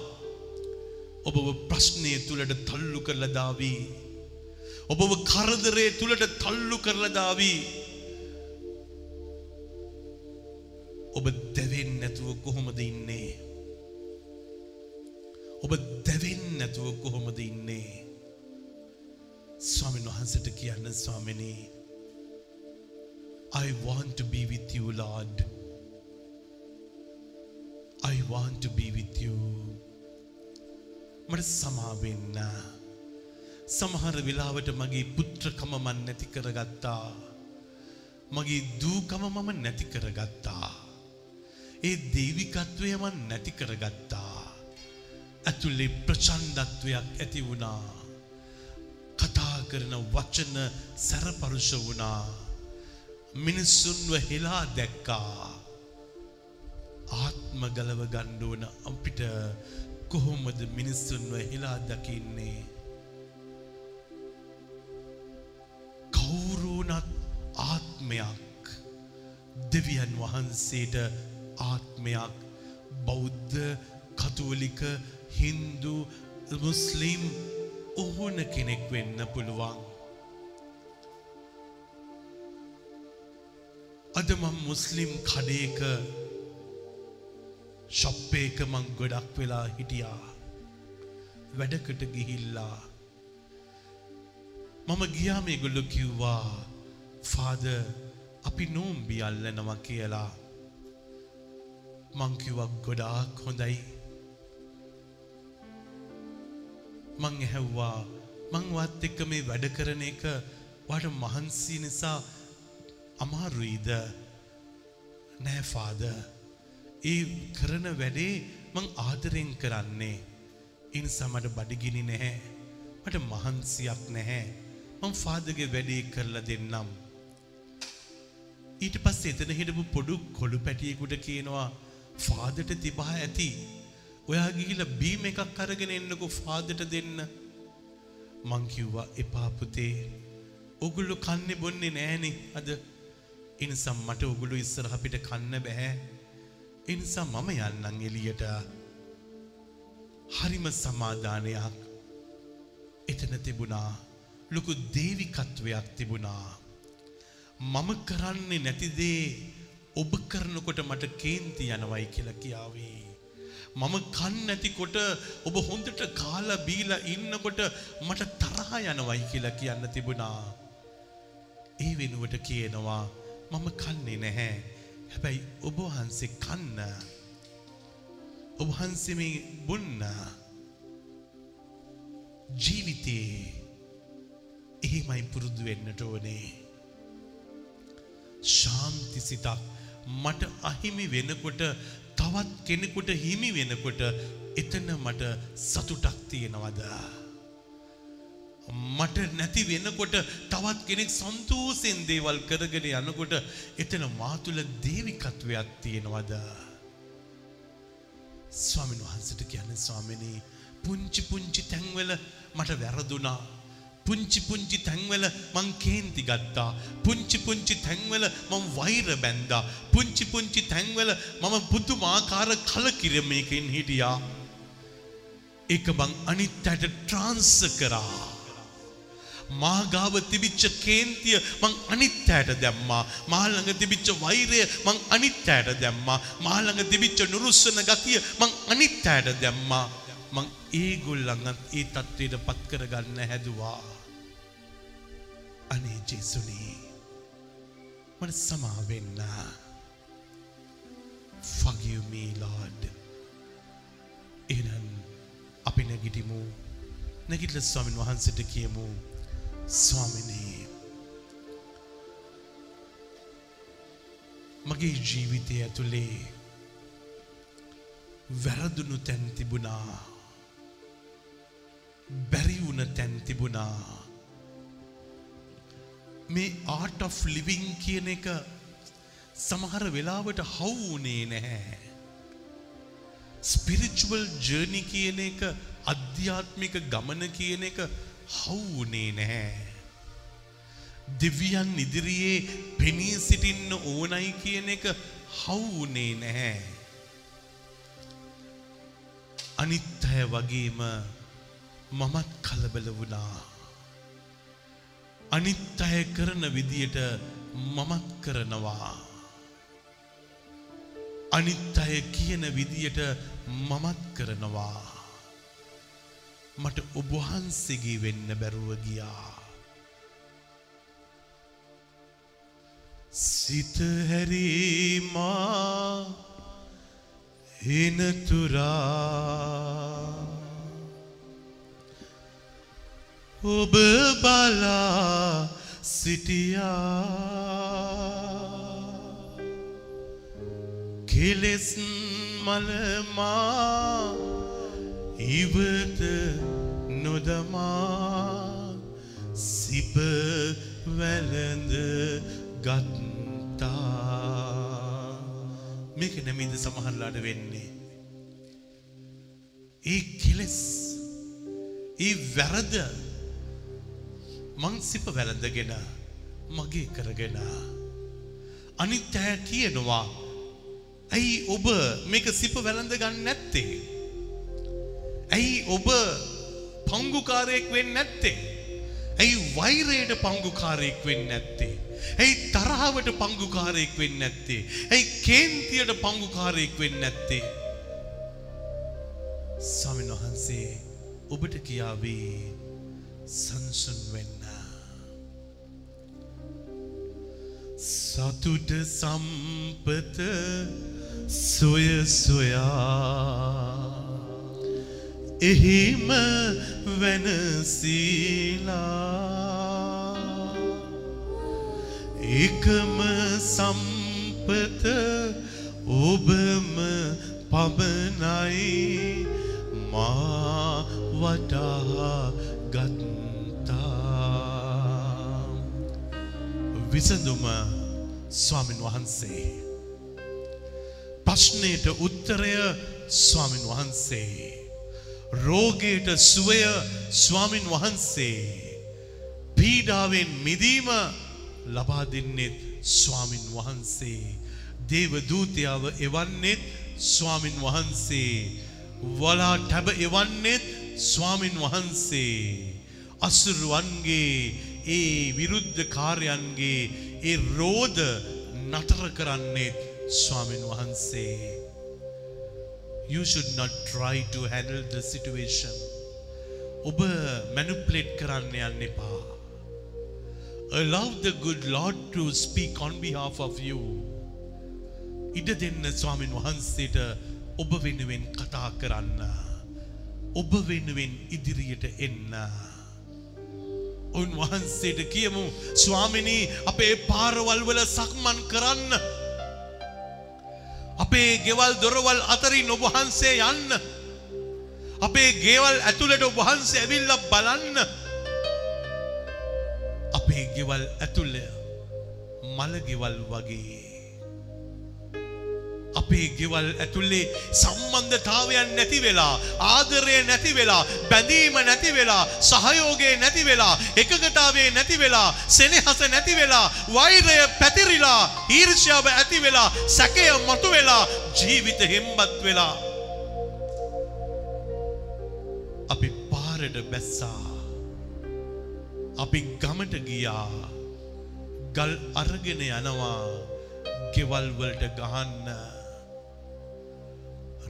ඔබව ප්‍රශ්නය තුළට තල්ලු කරලා දාවී. ඔබව කරදරේ තුළට තල්ලු කරලා දාවී. ඔබ දැවෙන් නැතුව කොහොමද ඉන්නේ. ඔබ දැවෙන් නැතුව කොහොමද ඉන්නේ. ස්වාමීන් වහන්සට කියන්න ස්වාමිනී. I want to be with you, Lord. I want to be with you. මට සමාවෙන්න. සමහර වෙලාවට මගේ පුත්‍රකම මන් නැති කරගත්තා. මගේ දූකම මම නැති කරගත්තා. ඒ දේවිකත්වය මන් නැති කරගත්තා. ඇතුලේ ප්‍රචන්ඩත්වයක් ඇති වුණා. කතා කරන වචන සැරපරුෂ වුණා. මිනිස්සුන්ව හෙලා දැක්කා. ආත්ම ගලව ගණ්ඩුවන අපිට කොහොමද මිනිස්සුන්ව හෙලා දකින්නේ. කවුරුනත් ආත්මයක් දෙවියන් වහන්සේට ආත්මයක් බෞද්ධ කතුවලික හින්දු මුස්ලිම් ඕන කෙනෙක් වෙන්න පුළුවන්. අද මං මුස්ලිම් කඩේක ශොප්පේක මං ගොඩක් වෙලා හිටියා. වැඩකට ගිහිල්ලා. මම ගියා මේගොල්ලො කිව්වා ෆාද අපි නෝම්බි අල්ලනවා කියලා. මංකිවක් ගොඩාක් හොඳයි. මං ඇහැව්වා මංවත් එක්ක මේ වැඩ කරන එක වට මහන්සී නිසා අමාරුයිද නෑ ෆාද ඒ කරන වැඩේ මං ආදරෙන් කරන්නේ. ඉනිසා මට බඩිගිනි නැහැ. මට මහන්සියක් නැහැ. මං ෆාදගේ වැඩේ කරලා දෙන්නම්. ඊට පස්සේ එතන හිටපු පොඩු කොළු පැටියෙකුට කියනවා ෆාදට තිබා ඇති. ඔයා ගිහිලා බීම එකක් අරගෙන එන්නකෝ ෆාදට දෙන්න. මං කිව්වා එපා පුතේ. ඔගොල්ලෝ කන්නේ බොන්නේ නෑනේ අද ඒ නිසා මට ඔගොල්ලෝ ඉස්සරහ පිට කන්න බෑ. ඒ නිසා මම යන්නම් එළියට. හරිම සමාදානයක්. එතන තිබුණා. ලොකු දේවිකත්වයක් තිබුණා. මම කරන්නේ නැති දේ ඔබ කරනකොට මට කේන්ති යනවයි කියලා කියාවේ. මම කන් නැතිකොට ඔබ හොඳට කාලා බීලා ඉන්නකොට මට තරහ යනවයි කියලා කියන්න තිබුණා. ඒ වෙනුවට කියනවා මම කන්නේ නැහැ. හැබැයි ඔබ වහන්සේ කන්න. ඔබ වහන්සේ මේ බොන්න. ජීවිතේ එහෙමයි පුරුදු වෙන්නට ඕනේ. ශාන්ති සිතක් මට අහිමි වෙනකොට තවත් කෙනෙකුට හිමි වෙනකොට එතන මට සතුටක් තියෙනවද? මට නැති වෙනකොට තවත් කෙනෙක් සන්තෝෂෙන් දේවල් කරගෙන යනකොට එතන මා තුළ දේවිකත්වයක් තියෙනවද? ස්වාමීන් වහන්සේට කියන්නේ ස්වාමිනී පුංචි පුංචි තැන්වල මට වැරදුනා. පුංචි පුංචි තැන්වල මං කේන්ති ගත්තා. පුංචි පුංචි තැන්වල මං වෛර බැන්දා පුංචි පුංචි තැන්වල මම පුදුමාකාර කලකිරීමකින් හිටියා. ඒක මං අනිත් අයට ට්‍රාන්ස්ෆර් කරා. මාගාව තිබිච්ච කේන්තිය මං අනිත්‍යයට දැම්මා. මා ළඟ තිබිච්ච වෛරය මං අනිත්‍යයට දැම්මා. මා ළඟ තිබිච්ච නුරුස්සන ගතිය මං අනිත්‍යයට දැම්මා. මං ඒගොල්ලන්ගත් ඒ තත්ත්වයට පත් කරගන්න හැදුවා. අනේ ජේසුනේ මට සමා වෙන්න. Forgive me lord. එහෙනම් අපි නැගිටිමු. නැගිටලා ස්වාමීන් වහන්සේට කියමු. ස්වාමිනේ මගේ ජීවිතය ඇතුලේ වැරදුණු තැන් තිබුණා බැරි වුණ තැන් තිබුණා මේ ආර්ට් of ලිවිං කියන එක සමහර වෙලාවට හවු වුණේ නැහැ. ස්පිරිචුවල් ජර්නි කියන එක අධ්‍යාත්මික ගමන කියන එක හවුනේ නැහැ. දිව්‍යයන් ඉදිරියේ පෙනී සිටින්න ඕනයි කියන එක හවුනේ නැහැ. අනිත් අය වගේම මමත් කලබල වුණා. අනිත් අය කරන විදියට මමත් කරනවා. අනිත් අය කියන විදියට මමත් කරනවා. මට ඔබවහන්සේගේ වෙන්න බැරුව ගියා. සිත හැරීමා එනතුරා ඔබ බලා සිටියා කෙලෙස් මලමා ඉවත නොදමා සිප වැළඳ ගත්තා. මේක නැමින්ද සමහරලාට වෙන්නේ? ඒ කෙලෙස් ඒ වැරද මං සිප වැළඳගෙන මගේ කරගෙන. අනිත් අය කියනවා ඇයි ඔබ මේක සිප වැළඳ ගන්න නැත්තේ? ඇයි ඔබ පංගුකාරයෙක් වෙන්න නැත්තේ. ඇයි වෛරයට පංගුකාරයෙක් වෙන්න නැත්තේ. ඇයි තරහාවට පංගුකාරයෙක් වෙන්න නැත්තේ. ඇයි කේන්තියට පංගුකාරයෙක් වෙන්න නැත්තේ. ස්වාමීන් වහන්සේ ඔබට කියාවේ සංසුන් වෙන්න. සතුට සම්පත සොය සොයා එහිම වෙනසීලා ඒකම සම්පත ඔබම පබනයි මා වටහා ගත්තා. විසඳුම ස්වාමින් වහන්සේ. ප්‍රශ්නයට උත්තරය ස්වාමින් වහන්සේ. රෝගයට සුවය ස්වාමින් වහන්සේ. පීඩාවෙන් මිදීම ලබා දෙන්නෙත් ස්වාමින් වහන්සේ. දේව දූතයාව එවන්නෙත් ස්වාමින් වහන්සේ. වලා ටැබ එවන්නෙත් ස්වාමින් වහන්සේ. අසුරුවන්ගේ ඒ විරුද්ධ කාර්යන්ගේ ඒ රෝධ නතර කරන්නෙත් ස්වාමින් වහන්සේ. You should not try to handle the situation. ඔබ manipulate කරන්න යන්න එපා. Allow the good Lord to speak on behalf of you. ඉඩ දෙන්න ස්වාමින් වහන්සේට ඔබ වෙනුවෙන් කතා කරන්න. ඔබ වෙනුවෙන් ඉදිරියට එන්න. උන්වහන්සේට කියමු ස්වාමිනී අපේ පාරවල් වල සක්මන් කරන්න. අපේ ගෙවල් දොරවල් අතරින් ඔබහන්සේ යන්න. අපේ ගේවල් ඇතුළට ඔබහන්සේ ඇවිල්ල බලන්න. අපේ ගෙවල් ඇතුල්ල මළගෙවල් වගේ. අපේ ගෙවල් ඇතුල්ලේ සම්බන්ධතාවයන් නැති වෙලා ආදරය නැති වෙලා බැඳීම නැති වෙලා සහයෝගය නැති වෙලා එකගතාවේ නැති වෙලා සෙනෙහස නැති වෙලා වෛරය පැතිරිලා ඊර්ෂ්‍යාව ඇති වෙලා සැකය මතු වෙලා ජීවිත හෙම්බත් වෙලා. අපි පාරට බැස්සා. අපි ගමට ගියා. ගල් අරගෙන යනවා. ගෙවල් වලට ගහන්න.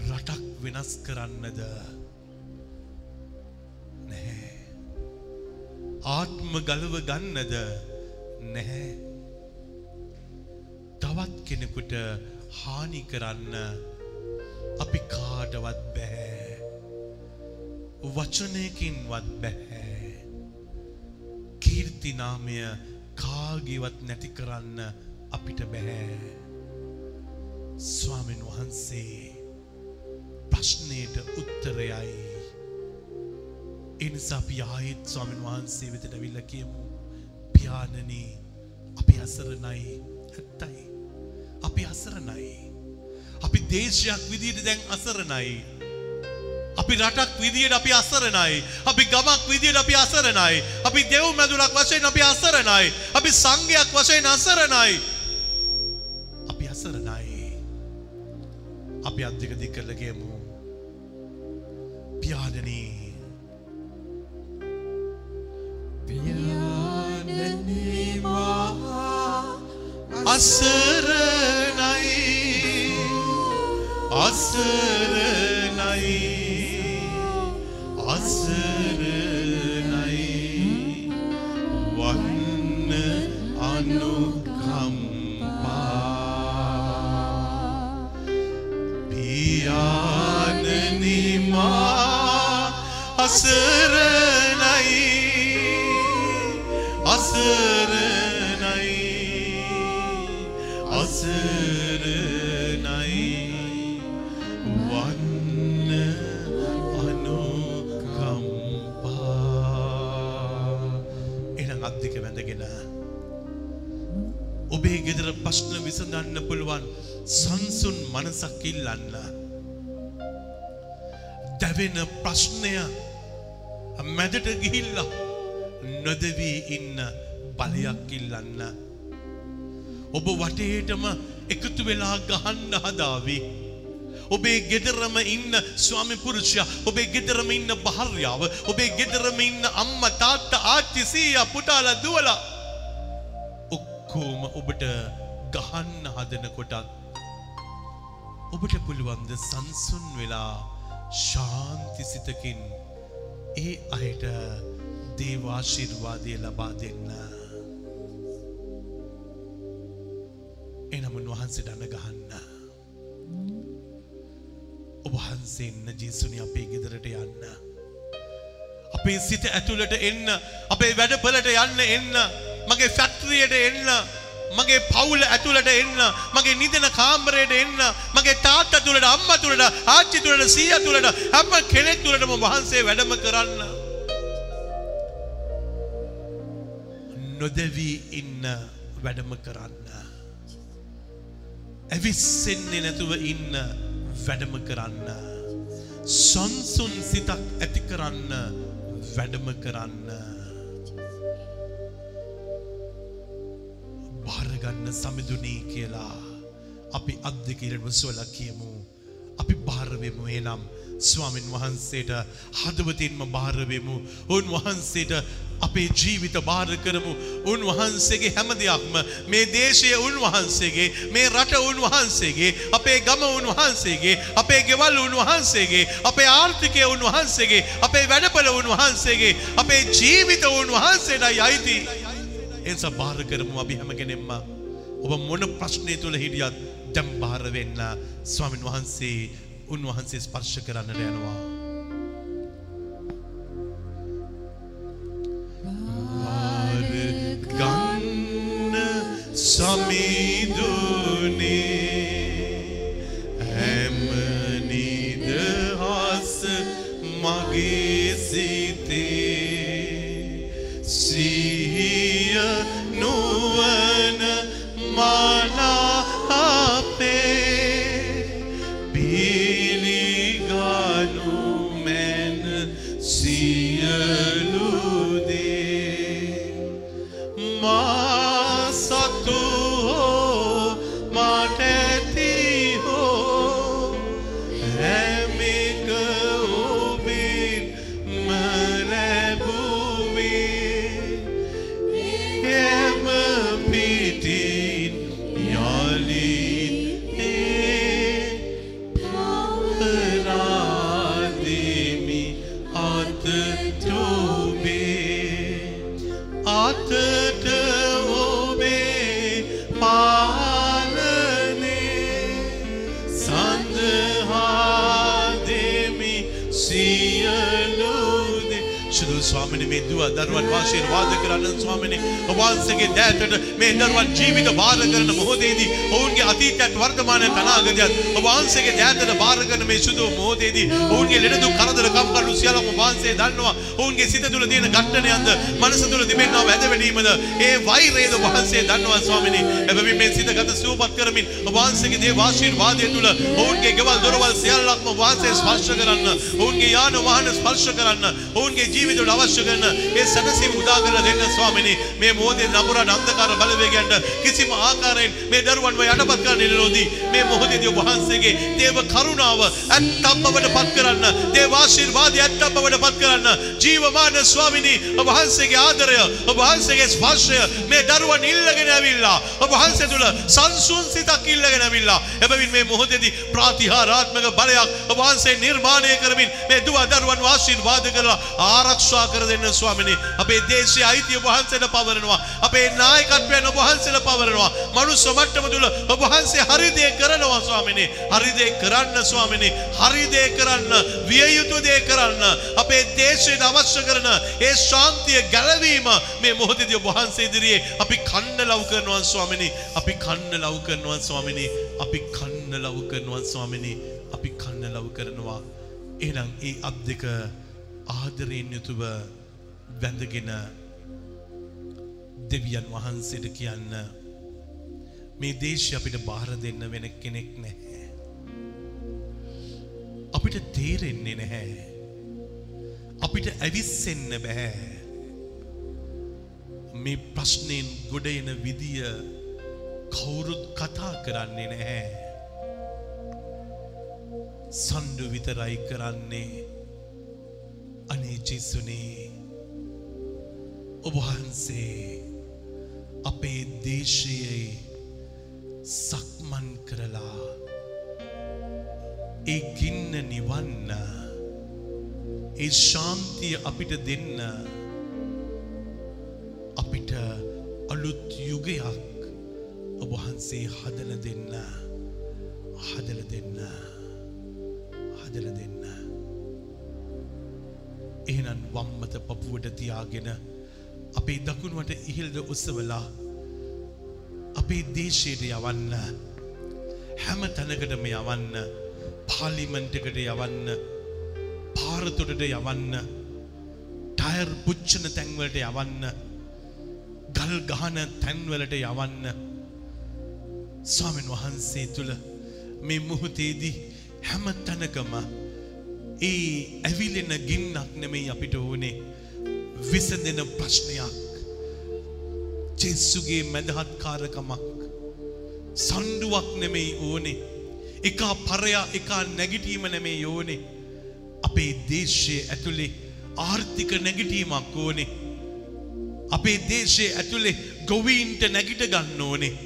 රටක් වෙනස් කරන්නද නැහැ. ආත්ම ගලව ගන්නද නැහැ. තවත් කෙනෙකුට හානි කරන්න අපි කාටවත් බෑ. වචනයකින්වත් බැහැ. කීර්තිනාමය කාගේවත් නැති කරන්න අපිට බැහැ. ස්වාමීන් වහන්සේ ප්‍රශ්නයට උත්තරයයි. එනිසා අපි ආයෙත් ස්වාමීන් වහන්සේ වෙතට ඇවිල්ලා කියමු. පියාණනී අපි අසරණයි ඇත්තයි. අපි අසරණයි. අපි දේශයක් විදිහට දැන් අසරණයි. අපි රටක් විදියට අපි අසරණයි. අපි ගමක් විදියට අපි අසරණයි. අපි දෙව් මැදුරක් වශයෙන් අපි අසරණයි. අපි සංඝයක් වශයෙන් අසරණයි. අපි අසරණයි. අපි අත් දෙක දික් කරලා කියමු. පියාණනී අසරණයි මනසක් ඉල්ලන්න දැවෙන ප්‍රශ්නය මැදට ගිහිල්ලා නොදවී ඉන්න බලයක් ඉල්ලන්න. ඔබ වටේටම එකතු වෙලා ගහන්න හදාවි. ඔබේ ගෙදරම ඉන්න ස්වාමි පුරුෂයා ඔබේ ගෙදරම ඉන්න භාර්යාව ඔබේ ගෙදරම ඉන්න අම්මා තාත්තා ආච්චි සීයා පුතාලා දුවලා ඔක්කොම ඔබට ගහන්න හදනකොටත් ඔබට පුළුවන්ද සංසුන් වෙලා ශාන්ති සිතකින් ඒ අයට දේවාශිර්වාදය ලබා දෙන්න. එනමුන් වහන්සේට අන ගහන්න. ඔබ වහන්සේ එන්න ජේසුනි අපේ ගෙදරට යන්න. අපේ සිත ඇතුළට එන්න අපේ වැඩපලට යන්න එන්න මගේ ෆැක්ටරියට එන්න මගේ පවුල ඇතුළට එන්න මගේ නිදන කාමරයට එන්න මගේ තාත්තා තුළට අම්මා තුළට ආච්චි තුළට සීයා තුළට හැම කෙනෙක් තුළටම වහන්සේ වැඩම කරන්න. නොදවී ඉන්න වැඩම කරන්න. ඇවිස්සෙන්නේ නැතුව ඉන්න වැඩම කරන්න. සංසුන් සිතක් ඇති කරන්න වැඩම කරන්න. භාරගන්න සමිඳුනී කියලා අපි අත් දෙක ඉරම සොලා කියමු. අපි භාරවෙමු එනම් ස්වාමින් වහන්සේට හදවතින්ම භාරවෙමු. උන්වහන්සේට අපේ ජීවිත භාර කරමු. උන්වහන්සේගේ හැම දෙයක්ම මේ දේශය උන්වහන්සේගේ මේ රට උන්වහන්සේගේ අපේ ගම උන්වහන්සේගේ අපේ ගෙවල් උන්වහන්සේගේ අපේ ආර්ථිකය උන්වහන්සේගේ අපේ වැඩපල උන්වහන්සේගේ අපේ ජීවිත උන්වහන්සේටයි අයිති. එනිසා බාර කරමු අපි හැම කෙනෙක්ම ඔබ මොන ප්‍රශ්නය තුළ හිටියත් බාර වෙන්න ස්වාමින් වහන්සේ උන්වහන්සේ ස්පර්ශ කරන්නට යනවා. ගන්න සමිඳුනේ අතට ස්වාමිනි මේ දුව දරුවන් ආශිර්වාද කරන්න ස්වාමිනි. ඔබ වහන්සේගේ දෑතට මේ දරුවන් ජීවිත බාර කරන මොහොතේදී ඔවුන්ගේ අතීතයත් වර්තමානයත් අනාගතයත් ඔබ වහන්සේගේ දෑතට බාර කරන මේ සුදු මොහොතේදී ඔවුන්ගේ ලෙඩ දුක් කරදර කම්කටොළු සියල්ල ඔබ වහන්සේ දන්නවා. ඔවුන්ගේ සිත තුළ තියෙන ඝට්ටනයන්ද මනස තුළ තිබෙනා වැදවැඩීමද ඒ වෛරයද ඔබ වහන්සේ දන්නවා ස්වාමිනි. එබැවින් මේ සිත ගත සූපත් කරමින් ඔබ වහන්සේගේ දේව ආශිර්වාදය තුළ ඔවුන්ගේ ගෙවල් දොරවල් සියල්ලක්ම ඔබ වහන්සේ ස්පර්ශ කරන්න ඔවුන්ගේ යාන වාහන ස්පර්ශ කරන්න ඔවුන්ගේ ජීවිතවල අවශ්‍ය කරන ඒ සැනසීම උදා කරලා දෙන්න ස්වාමිනී. මේ මොහොතේ නපුරන අන්ධකාර බලවේගයන්ට කිසිම ආකාරයෙන් මේ දරුවන්ව යටපත් කරන්න ඉඩනොදී මේ මොහොතේදී ඔබ වහන්සේගේ දේව කරුණාව ඇත්තම් බවට පත් කරන්න දේව ආශිර්වාදය ඇත්තම් බවට පත් කරන්න ජීවමාන ස්වාමිනී ඔබ වහන්සේගේ ආදරය ඔබ වහන්සේගේ ස්පර්ශය මේ දරුවන් ඉල්ලගෙන ඇවිල්ලා ඔබ වහන්සේ තුල සංසුන් සිතක් ඉල්ලගෙන ඇවිල්ලා එබැවින් මේ මොහොතේදී ප්‍රාතිහාරාත්මක බලයක් ඔබ වහන්සේ නිර්මාණය කරමින් මේ දුව දරුවන් ආශිර්වාද කරලා ආරක්ෂා කර දෙන්න ස්වාමිනී අපේ දේශයේ අයිතිය ඔබ වහන්සේට පවරනවා. අපේ නායකත්වයන් ඔබ වහන්සේට පවරනවා. මනුස්ස මට්ටම තුල ඔබ වහන්සේ හරි දේ කරනවා ස්වාමිනී. හරි දේ කරන්න ස්වාමිනී. හරි දේ කරන්න විය යුතු දේ කරන්න අපේ දේශයට අවශ්‍ය කරන ඒ ශාන්තිය ගැලවීම මේ මොහොතේදී ඔබ වහන්සේ ඉදිරියේ අපි කන්න ලව් කරනවා ස්වාමිනී. අපි කන්න ලව් කරනවා ස්වාමිනී. අපි කන්න ලව් කරනවා ස්වාමිනී. අපි කන්න ලව් කරනවා. එහෙනම් ඒ අත් දෙක ආදරයෙන් යුතුව වැඳගෙන දෙවියන් වහන්සේට කියන්න මේ දේශය අපිට බාර දෙන්න වෙන කෙනෙක් නැහැ. අපිට තේරෙන්නේ නැහැ. අපිට ඇවිස්සෙන්න බෑ. මේ ප්‍රශ්නයෙන් ගොඩ එන විදිය කවුරුත් කතා කරන්නේ නැහැ. සණ්ඩු විතරයි කරන්නේ අනේ ජෙසුනේ ඔබහන්සේ අපේ දේශයේ සක්මන් කරලා ඒ ගින්න නිවන්න ඒ ශාන්තිය අපිට දෙන්න අපිට අලුත් යුගයක් ඔබහන්සේ හදල දෙන්න හදල දෙන්න හදල දෙන්න. එහෙනම් වම්මත පපුුවට තියාගෙන අපේ දකුණුවට ඉහිල්ද උත්සවලා අපේ දේශයට යවන්න හැම තැනකටම යවන්න පාලිමන්ටකට යවන්න පාරතොටට යවන්න ටයර් පුච්චන තැන්වලට යවන්න ගල් ගහන තැන්වලට යවන්න. ස්වාමෙන් වහන්සේ තුළ මේ මුහොතේදී හැම තැනකම ඒ ඇවිලෙන ගින්නක් නෙමෙයි අපිට ඕනේ. විසඳෙන ප්‍රශ්නයක්. ජෙස්සුගේ මැදහත්කාරකමක්. සණ්ඩුවක් නෙමෙයි ඕනේ. එකා පරයා එකා නැගිටීම නෙමෙයි ඕනේ. අපේ දේශයේ ඇතුලේ ආර්ථික නැගිටීමක් ඕනේ. අපේ දේශයේ ඇතුලේ ගොවීන්ට නැගිට ගන්න ඕනේ.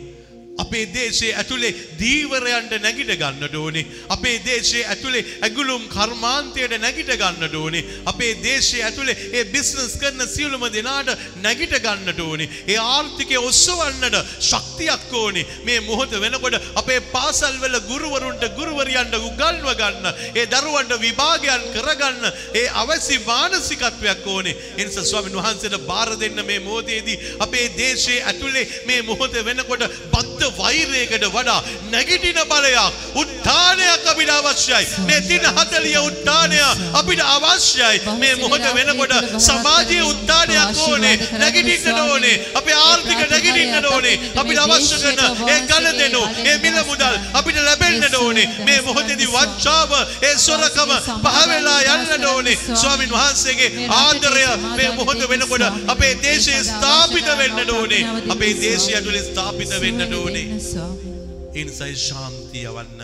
අපේ දේශයේ ඇතුලේ දීවරයන්ට නැගිට ගන්නට ඕනේ. අපේ දේශයේ ඇතුලේ ඇගුළුම් කර්මාන්තයට නැගිට ගන්නට ඕනේ. අපේ දේශයේ ඇතුලේ ඒ බිස්නස් කරන සියලුම දෙනාට නැගිට ගන්නට ඕනේ. ඒ ආර්ථිකය ඔස්සවන්නට ශක්තියක් ඕනේ. මේ මොහොත වෙනකොට අපේ පාසල් වල ගුරුවරුන්ට ගුරුවරියන්ට උගන්ව ගන්න, ඒ දරුවන්ට විභාගයන් කරගන්න ඒ අවශ්‍ය මානසිකත්වයක් ඕනේ. ඒ නිසා ස්වාමීන් වහන්සේට බාර දෙන්න මේ මොහොතේදී අපේ දේශයේ ඇතුලේ මේ මොහොත වෙනකොට බද්ධ වෛරයකට වඩා නැගිටින බලයක් උත්ථානයක් අපිට අවශ්‍යයි. මේ දින 40 උත්ථානය අපිට අවශ්‍යයි. මේ මොහොත වෙනකොට සමාජීය උත්ථානයක් ඕනේ. නැගිටින්නට ඕනේ. අපේ ආර්ථික නැගිටින්නට ඕනේ. අපිට අවශ්‍ය කරන ඒ ගණ දෙනු, ඒ මිල මුදල් අපිට ලැබෙන්නට ඕනේ. මේ මොහොතේදී වංචාව, ඒ සොරකම පහ වෙලා යන්නට ඕනේ. ස්වාමින් වහන්සේගේ ආදරය මේ මොහොත වෙනකොට අපේ දේශයේ ස්ථාපිත වෙන්නට ඕනේ. අපේ දේශය ඇතුලේ ස්ථාපිත වෙන්නට ඕනේ. ඒ නිසායි ශාන්තිය යවන්න.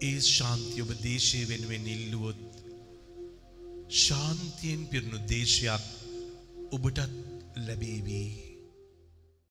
ඒ ශාන්තිය ඔබ දේශය වෙනුවෙන් ඉල්ලුවොත් ශාන්තියෙන් පිරුණු දේශයක් ඔබටත් ලැබේවී.